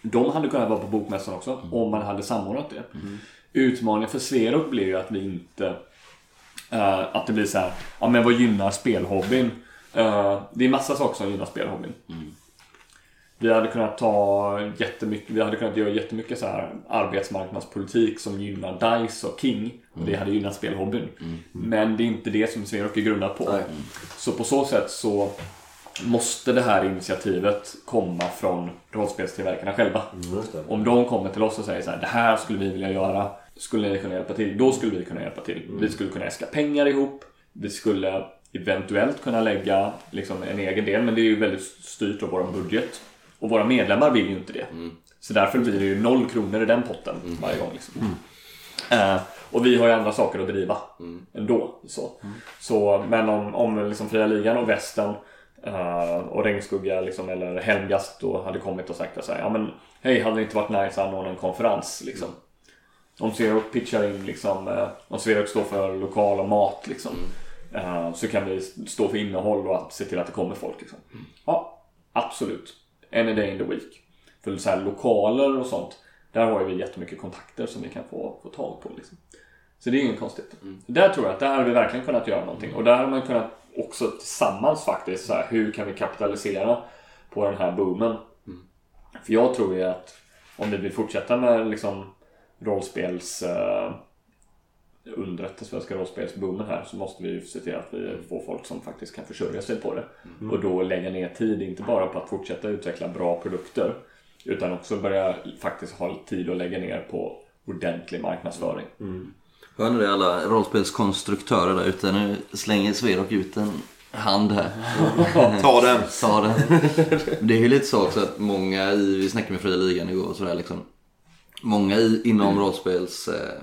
[SPEAKER 1] De hade kunnat vara på bokmässan också om man hade samordnat det. Utmaningen för Sverok blir ju att vi inte... eh, att det blir så här, ja men vad gynnar spelhobbyn? Eh, det är massa saker som gynnar spelhobbyn. Vi hade kunnat ta jättemycket, vi hade kunnat göra jättemycket så här arbetsmarknadspolitik som gynnar DICE och King. Och det hade gynnat spelhobbyn. Men det är inte det som Sverok är grundat på.
[SPEAKER 2] Nej.
[SPEAKER 1] Så på så sätt så måste det här initiativet komma från rollspelstillverkarna själva.
[SPEAKER 2] Det.
[SPEAKER 1] Om de kommer till oss och säger så här, det här skulle vi vilja göra, skulle ni kunna hjälpa till? Då skulle vi kunna hjälpa till. Vi skulle kunna äska pengar ihop, vi skulle eventuellt kunna lägga liksom, en egen del, men det är ju väldigt styrt av vår budget. Och våra medlemmar vill ju inte det. Så därför blir det ju noll kronor i den potten varje gång. Liksom. Eh, och vi har ju andra saker att driva ändå. Så. Så, men om, om liksom Fria Ligan och Västern eh, och Regnskugga liksom, eller Helmgast då hade kommit och sagt här, ja men hej, hade det inte varit nice att anordna en konferens liksom? Om Xerox pitchar in liksom, eh, om Xerox står för lokal och mat liksom, eh, så kan vi stå för innehåll och att se till att det kommer folk. Liksom. Ja, absolut. Any day in the week. För så här, lokaler och sånt, där har ju vi jättemycket kontakter som vi kan få, få tag på. Liksom. Så det är inget konstigt. Där tror jag att där har vi verkligen kunnat göra någonting. Och där har man kunnat också tillsammans faktiskt, så här, hur kan vi kapitalisera på den här boomen? För jag tror ju att om vi vill fortsätta med liksom rollspels uh, undret, den svenska rollspelsboomen här så måste vi ju se till att vi får folk som faktiskt kan försörja sig på det. Och då lägga ner tid, inte bara på att fortsätta utveckla bra produkter utan också börja faktiskt ha tid att lägga ner på ordentlig marknadsföring.
[SPEAKER 3] Hör ni det alla rollspelskonstruktörer där ute? Nu slänger Sverok ut en hand här.
[SPEAKER 2] Ta den! (laughs)
[SPEAKER 3] Ta den. Det är ju lite så också att många i, vi snackade med Fria Ligan igår och sådär liksom. Många i, inom rollspels eh,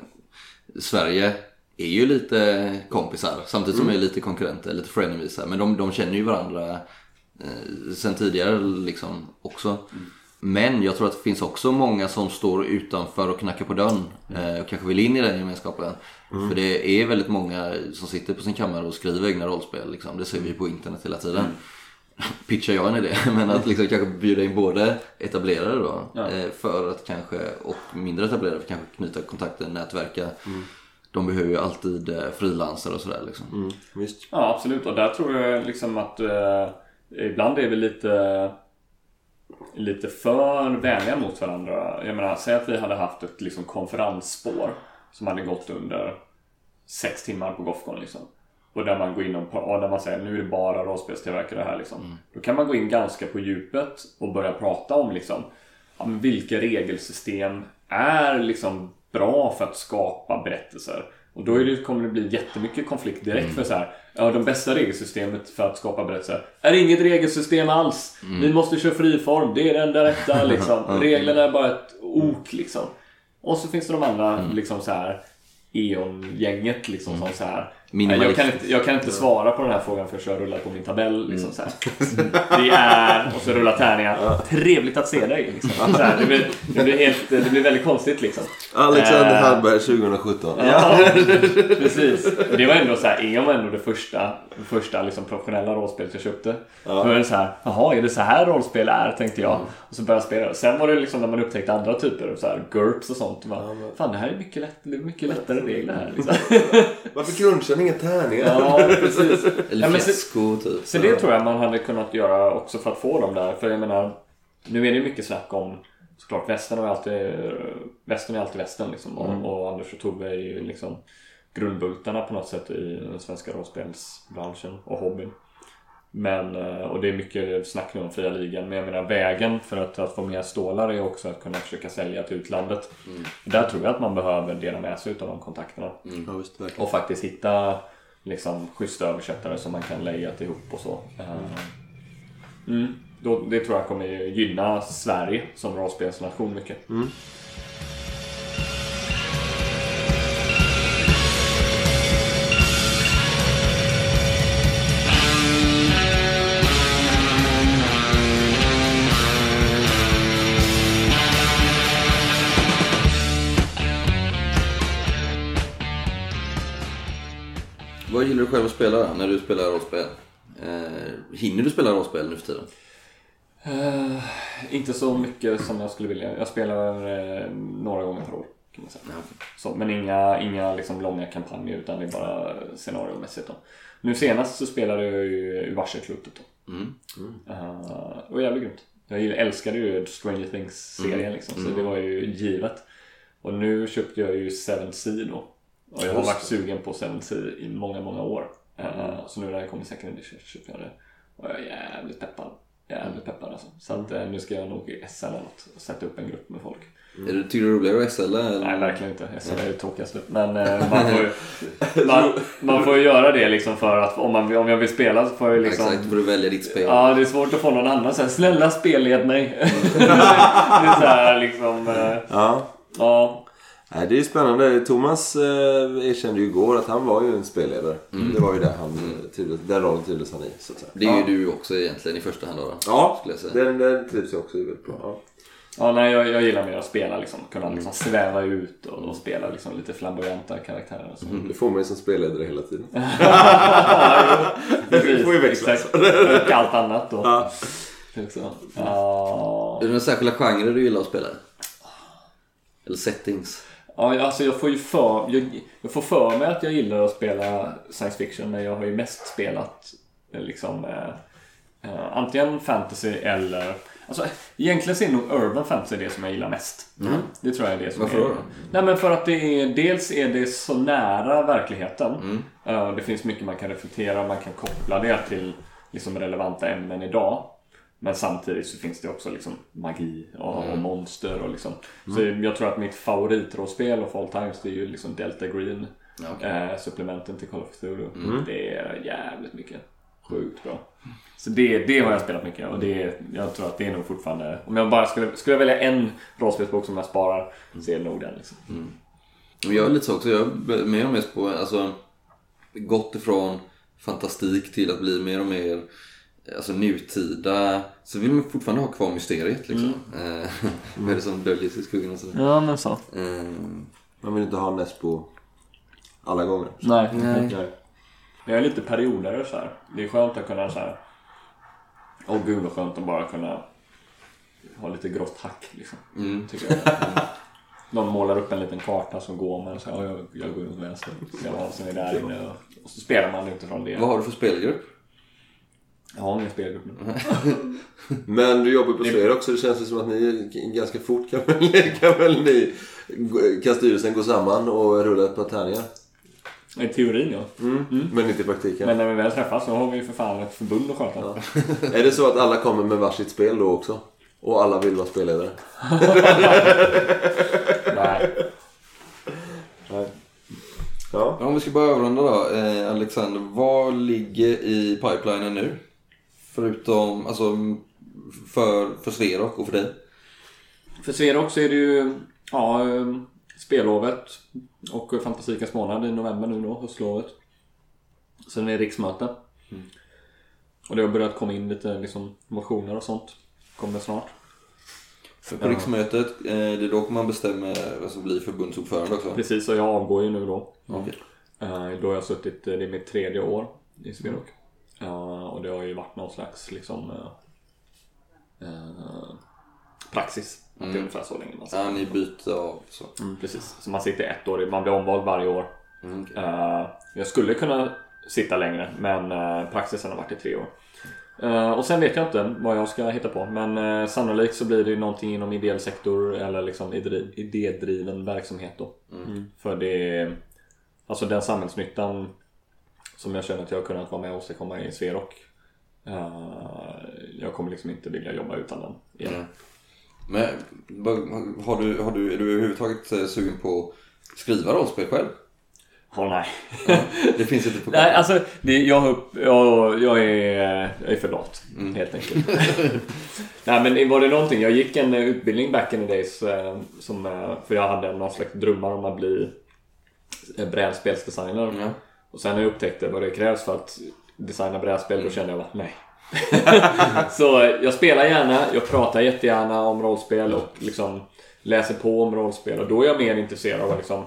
[SPEAKER 3] Sverige är ju lite kompisar samtidigt som de är lite konkurrenter, lite frenemies. Men de, de känner ju varandra eh, sen tidigare liksom också. Men jag tror att det finns också många som står utanför och knackar på dörren eh, och kanske vill in i den gemenskapen. För det är väldigt många som sitter på sin kammare och skriver egna rollspel. Liksom. Det ser vi på internet hela tiden. Pitchar jag en idé, (laughs) men att liksom kanske bjuda in både etablerade då
[SPEAKER 1] Ja.
[SPEAKER 3] eh, för att kanske, och mindre etablerade för att kanske knyta kontakter, nätverka. De behöver ju alltid eh, frilansare och sådär liksom.
[SPEAKER 2] Mm, visst.
[SPEAKER 1] Ja, absolut. Och där tror jag liksom att eh, ibland är vi lite lite för vänliga mot varandra. Jag menar, säg att vi hade haft ett liksom, konferensspår som hade gått under sex timmar på Gothcon liksom. Och där man går in och ja, där man säger nu är det bara rollspelstillverkare här liksom. Då kan man gå in ganska på djupet och börja prata om liksom ja, vilka regelsystem är liksom bra för att skapa berättelser. Och då det, kommer det bli jättemycket konflikt direkt för så här. Ja, de bästa regelsystemet för att skapa berättelser är inget regelsystem alls. Vi måste köra friform, det är det enda rätta (laughs) liksom. Reglerna är bara ett ok liksom. Och så finns det de andra liksom så här E.ON-gänget liksom som så här. "Nej, Jag kan, inte, jag kan inte svara på den här frågan för jag rullar på min tabell. Liksom, så här. Det är, och så rullar tärningar. Trevligt att se dig. Liksom. Så här, det, blir, det, blir helt, det blir väldigt konstigt liksom.
[SPEAKER 2] Alexander
[SPEAKER 1] Eh,
[SPEAKER 2] Hallberg 2017.
[SPEAKER 1] Ja, precis. Och det var ändå så här, E.ON var ändå det första, det första liksom professionella rollspelet jag köpte. Då var det så här, jaha, är det så här rollspel är? Tänkte jag. Och så började jag spela. Sen var det liksom när man upptäckte andra typer, så här, GURPS och sånt. Bara, Fan, det här är mycket, lätt, det är mycket lättare regler här. Liksom.
[SPEAKER 2] Varför crunchar inga tärningar?
[SPEAKER 1] Ja, precis.
[SPEAKER 3] Eller
[SPEAKER 1] Ja, men så-
[SPEAKER 3] fiasko typ.
[SPEAKER 1] Så det tror jag man hade kunnat göra också för att få dem där. För jag menar, nu är det ju mycket snack om såklart västern är alltid västern är alltid västern liksom. Och, och Anders och Tove är ju liksom grundbultarna på något sätt i den svenska rollspelsbranschen och hobbyn. Men, eh, och det är mycket snack nu om fria ligan. Men jag menar vägen för att, att få mer stålar är också att kunna försöka sälja till utlandet. Där tror jag att man behöver dela med sig utav de kontakterna.
[SPEAKER 2] Ja, visst.
[SPEAKER 1] Och faktiskt hitta liksom, schyssta översättare som man kan lägga ihop och så. Eh, Mm. Då, det tror jag kommer gynna Sverige som rollspelsnation mycket.
[SPEAKER 3] Vad gillar du själv att spela när du spelar rollspel? Eh, hinner du spela rollspel nu för tiden?
[SPEAKER 1] Eh, inte så mycket som jag skulle vilja. Jag spelar eh, några gånger per år. Kan man säga. Så, men inga, inga liksom långa kampanjer utan det är bara scenariomässigt. Då. Nu senast så spelade jag ju Varselklotet. Då.
[SPEAKER 3] Mm.
[SPEAKER 1] Eh, det var jävligt grymt. Jag älskade ju Stranger Things-serien liksom, så det var ju givet. Och nu köpte jag ju Seven Sea då. Och jag har varit sugen på Seven Sea i många, många år. Eh, Så nu när det kommer second edition så köpte jag det. Och jag är jävligt peppad. Jävligt peppad alltså. Så att eh, nu ska jag nog i SL eller något och sätta upp en grupp med folk.
[SPEAKER 3] Är det, tycker du det är roligare att SL eller?
[SPEAKER 1] Nej, verkligen inte. SL är det tråkigaste. Men eh, man, (laughs) får ju, man, man får ju göra det liksom för att om, man, om jag vill spela så får jag ju liksom
[SPEAKER 3] Exakt, får du välja ditt spel.
[SPEAKER 1] Ja, det är svårt att få någon annan så här, snälla spelled mig. (laughs) det är så här liksom, eh,
[SPEAKER 2] Ja.
[SPEAKER 1] ja.
[SPEAKER 2] Nej, det är ju spännande. Thomas eh, erkände ju igår att han var ju en spelledare. Det var ju det han trivdes, den rollen trivdes han i. Så att säga.
[SPEAKER 3] Det är ju du också egentligen i första hand då. då.
[SPEAKER 2] Ja,
[SPEAKER 3] skulle jag säga.
[SPEAKER 2] den, den trivs jag också väldigt bra. Ja.
[SPEAKER 1] Ja, nej, jag, jag gillar mer att spela liksom. Kunna liksom sväva ut och, och spela liksom lite flamboyanta karaktärer. Och så.
[SPEAKER 2] Det får man ju som spelledare hela tiden. (laughs)
[SPEAKER 1] Precis,
[SPEAKER 2] får ju växla.
[SPEAKER 1] exakt. Och allt annat då.
[SPEAKER 2] Ja.
[SPEAKER 1] Ja.
[SPEAKER 3] Är det några särskilda genrer du gillar att spela? Eller settings?
[SPEAKER 1] Ja, alltså jag får ju för, jag, jag får för mig att jag gillar att spela science fiction men jag har ju mest spelat eh, liksom eh, eh, antingen fantasy eller Alltså, egentligen så är nog urban fantasy det som jag gillar mest. Det tror jag är det som
[SPEAKER 3] Varför
[SPEAKER 1] är...
[SPEAKER 3] då?
[SPEAKER 1] Nej men för att det är, dels är det så nära verkligheten. Eh, Det finns mycket man kan reflektera, man kan koppla det till liksom relevanta ämnen idag. Men samtidigt så finns det också liksom magi och, och monster och liksom. Så jag tror att mitt favoritrollspel of all times det är ju liksom Delta Green.
[SPEAKER 3] Okej.
[SPEAKER 1] eh, supplementen till Call of Cthulhu. Det är jävligt mycket. Sjukt bra. Så det, det har jag spelat mycket och det, jag tror att det är nog fortfarande... Om jag bara skulle, skulle jag välja en rollspelsbok som jag sparar så är det nog den. Liksom.
[SPEAKER 3] Men Jag är lite så också. Jag är mer och mer på, alltså, gått ifrån fantastik till att bli mer och mer alltså, nutida. Så vill man fortfarande ha kvar mysteriet liksom. Eh, (laughs) Vad är det som döljer sig i skuggan och sådär.
[SPEAKER 1] Ja men så.
[SPEAKER 3] Eh,
[SPEAKER 2] Man vill inte ha Nesbo alla gånger.
[SPEAKER 1] Nej.
[SPEAKER 3] Nej.
[SPEAKER 2] Nej.
[SPEAKER 1] Jag är lite perioder så här. Det är skönt att kunna så här. Åh gud vad skönt att bara kunna ha lite grått hack liksom. Tycker jag. Någon målar upp en liten karta som går man så här, "Ja, jag, jag går åt vänster. Ser vad som är där inne och, och så spelar man utifrån det.
[SPEAKER 3] vad har du för spelgrupp?
[SPEAKER 1] Jag har ingen spelgrupp nu. (laughs)
[SPEAKER 2] Men du jobbar på Sver också. Det känns ju som att ni ganska fort kan väl, (laughs) kan väl ni, kan styrelsen gå samman och rulla ett par tärningar?
[SPEAKER 1] I teorin ja.
[SPEAKER 2] Men inte i praktiken.
[SPEAKER 1] Men när vi väl träffas så har vi ju för fan ett förbund att sköta.
[SPEAKER 2] Är det så att alla kommer med varsitt spel då också? Och alla vill vara spelledare? (laughs)
[SPEAKER 1] Nej.
[SPEAKER 2] Ja.
[SPEAKER 3] Om vi ska börja avrunda då. Eh, Alexander, vad ligger i pipelinen nu? Förutom, alltså för, för Sverok och för dig?
[SPEAKER 1] För Sverok så är det ju ja, eh, spellovet och Fantasikas månad i november nu då, höstlovet. Sen är det riksmöte. Och det har börjat komma in lite liksom, motioner och sånt. Kommer snart.
[SPEAKER 3] För på riksmötet, eh, det är då man bestämmer vem som blir förbundsordförande också?
[SPEAKER 1] Precis, och jag avgår ju nu då. Eh, Då har jag suttit, eh, det är mitt tredje år i Sverok. Eh, Och det har ju varit någon slags liksom eh, praxis. Att det är ungefär så länge man sitter.
[SPEAKER 3] Ja, ni byter av så.
[SPEAKER 1] Mm, precis. Så man sitter ett år, man blir omvald varje år.
[SPEAKER 3] Mm, okej.
[SPEAKER 1] Eh, Jag skulle kunna sitta längre men praxisen har varit i tre år. Eh, Och sen vet jag inte vad jag ska hitta på men eh, sannolikt så blir det ju någonting inom ideell sektor eller liksom idé- idédriven verksamhet då. För det Alltså den samhällsnyttan som jag känner att jag har kunnat vara med och åstadkomma i Sverok. eh, Jag kommer liksom inte vilja jobba utan den. igen.
[SPEAKER 3] Mm. Men har du, har du, är du överhuvudtaget eh, sugen på att skriva rollspel själv?
[SPEAKER 1] Åh nej.
[SPEAKER 3] Det finns inte på (laughs)
[SPEAKER 1] Nej, alltså det, jag, jag, jag, är, jag är för lat helt enkelt. (laughs) Nej men var det någonting, jag gick en eh, utbildning back in the days som, för jag hade någon slags drömmar om att bli brädspelsdesigner.
[SPEAKER 3] Ja.
[SPEAKER 1] Och sen när jag upptäckte vad det krävs för att designa brädspel då kände jag bara nej. (laughs) Så jag spelar gärna, jag pratar jättegärna om rollspel och liksom läser på om rollspel. Och då är jag mer intresserad av liksom,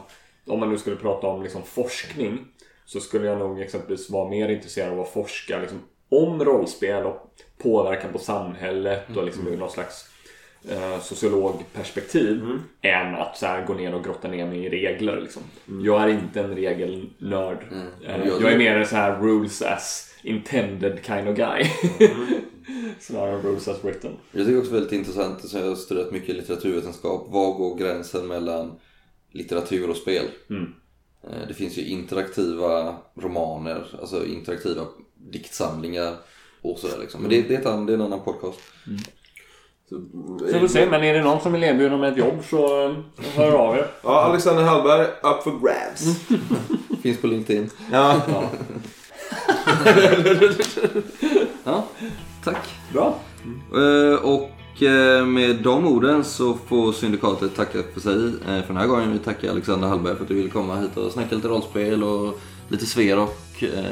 [SPEAKER 1] om man nu skulle prata om liksom forskning så skulle jag nog exempelvis vara mer intresserad av att forska liksom, om rollspel och påverkan på samhället och liksom ur någon slags eh, sociologperspektiv än att så här, gå ner och grotta ner mig i regler. Liksom. Jag är inte en regelnörd. Eh,
[SPEAKER 3] Jag-
[SPEAKER 1] jag är mer en så här rules as intended kind of guy. (laughs) Snarare än rules as written.
[SPEAKER 3] Jag tycker också väldigt intressant, så jag har studerat mycket litteraturvetenskap. Var går gränsen mellan litteratur och spel? Eh, Det finns ju interaktiva romaner, alltså interaktiva diktsamlingar och sådär liksom. Men det, det, är, ett, an- det är en annan podcast.
[SPEAKER 1] Så vi får se, men är det någon som vill erbjuda mig ett jobb så hör av er.
[SPEAKER 2] Ja, Alexander Hallberg, up for grabs. (laughs)
[SPEAKER 3] Finns på LinkedIn.
[SPEAKER 2] Ja. (laughs)
[SPEAKER 3] Ja, tack.
[SPEAKER 1] Bra.
[SPEAKER 3] Eh, Och eh, med de orden så får Syndikatet tacka för sig eh, för den här gången. Vi tackar Alexander Hallberg för att du ville komma hit och snacka lite rollspel och lite sver och eh,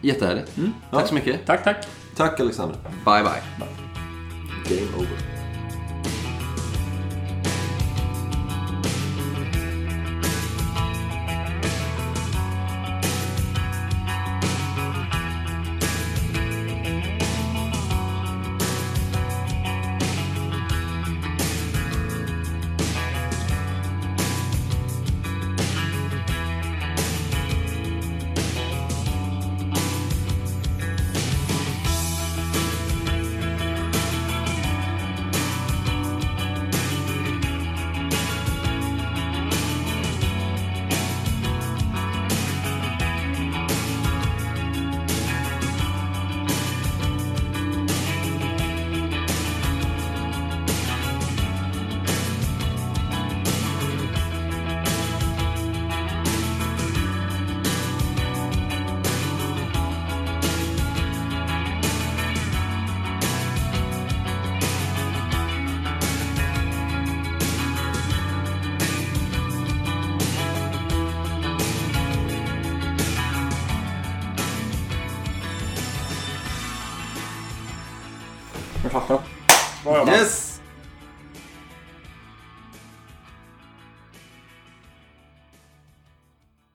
[SPEAKER 3] Jättehärligt. Tack så mycket.
[SPEAKER 1] Tack, tack.
[SPEAKER 2] Tack Alexander.
[SPEAKER 3] Bye bye.
[SPEAKER 2] Game over.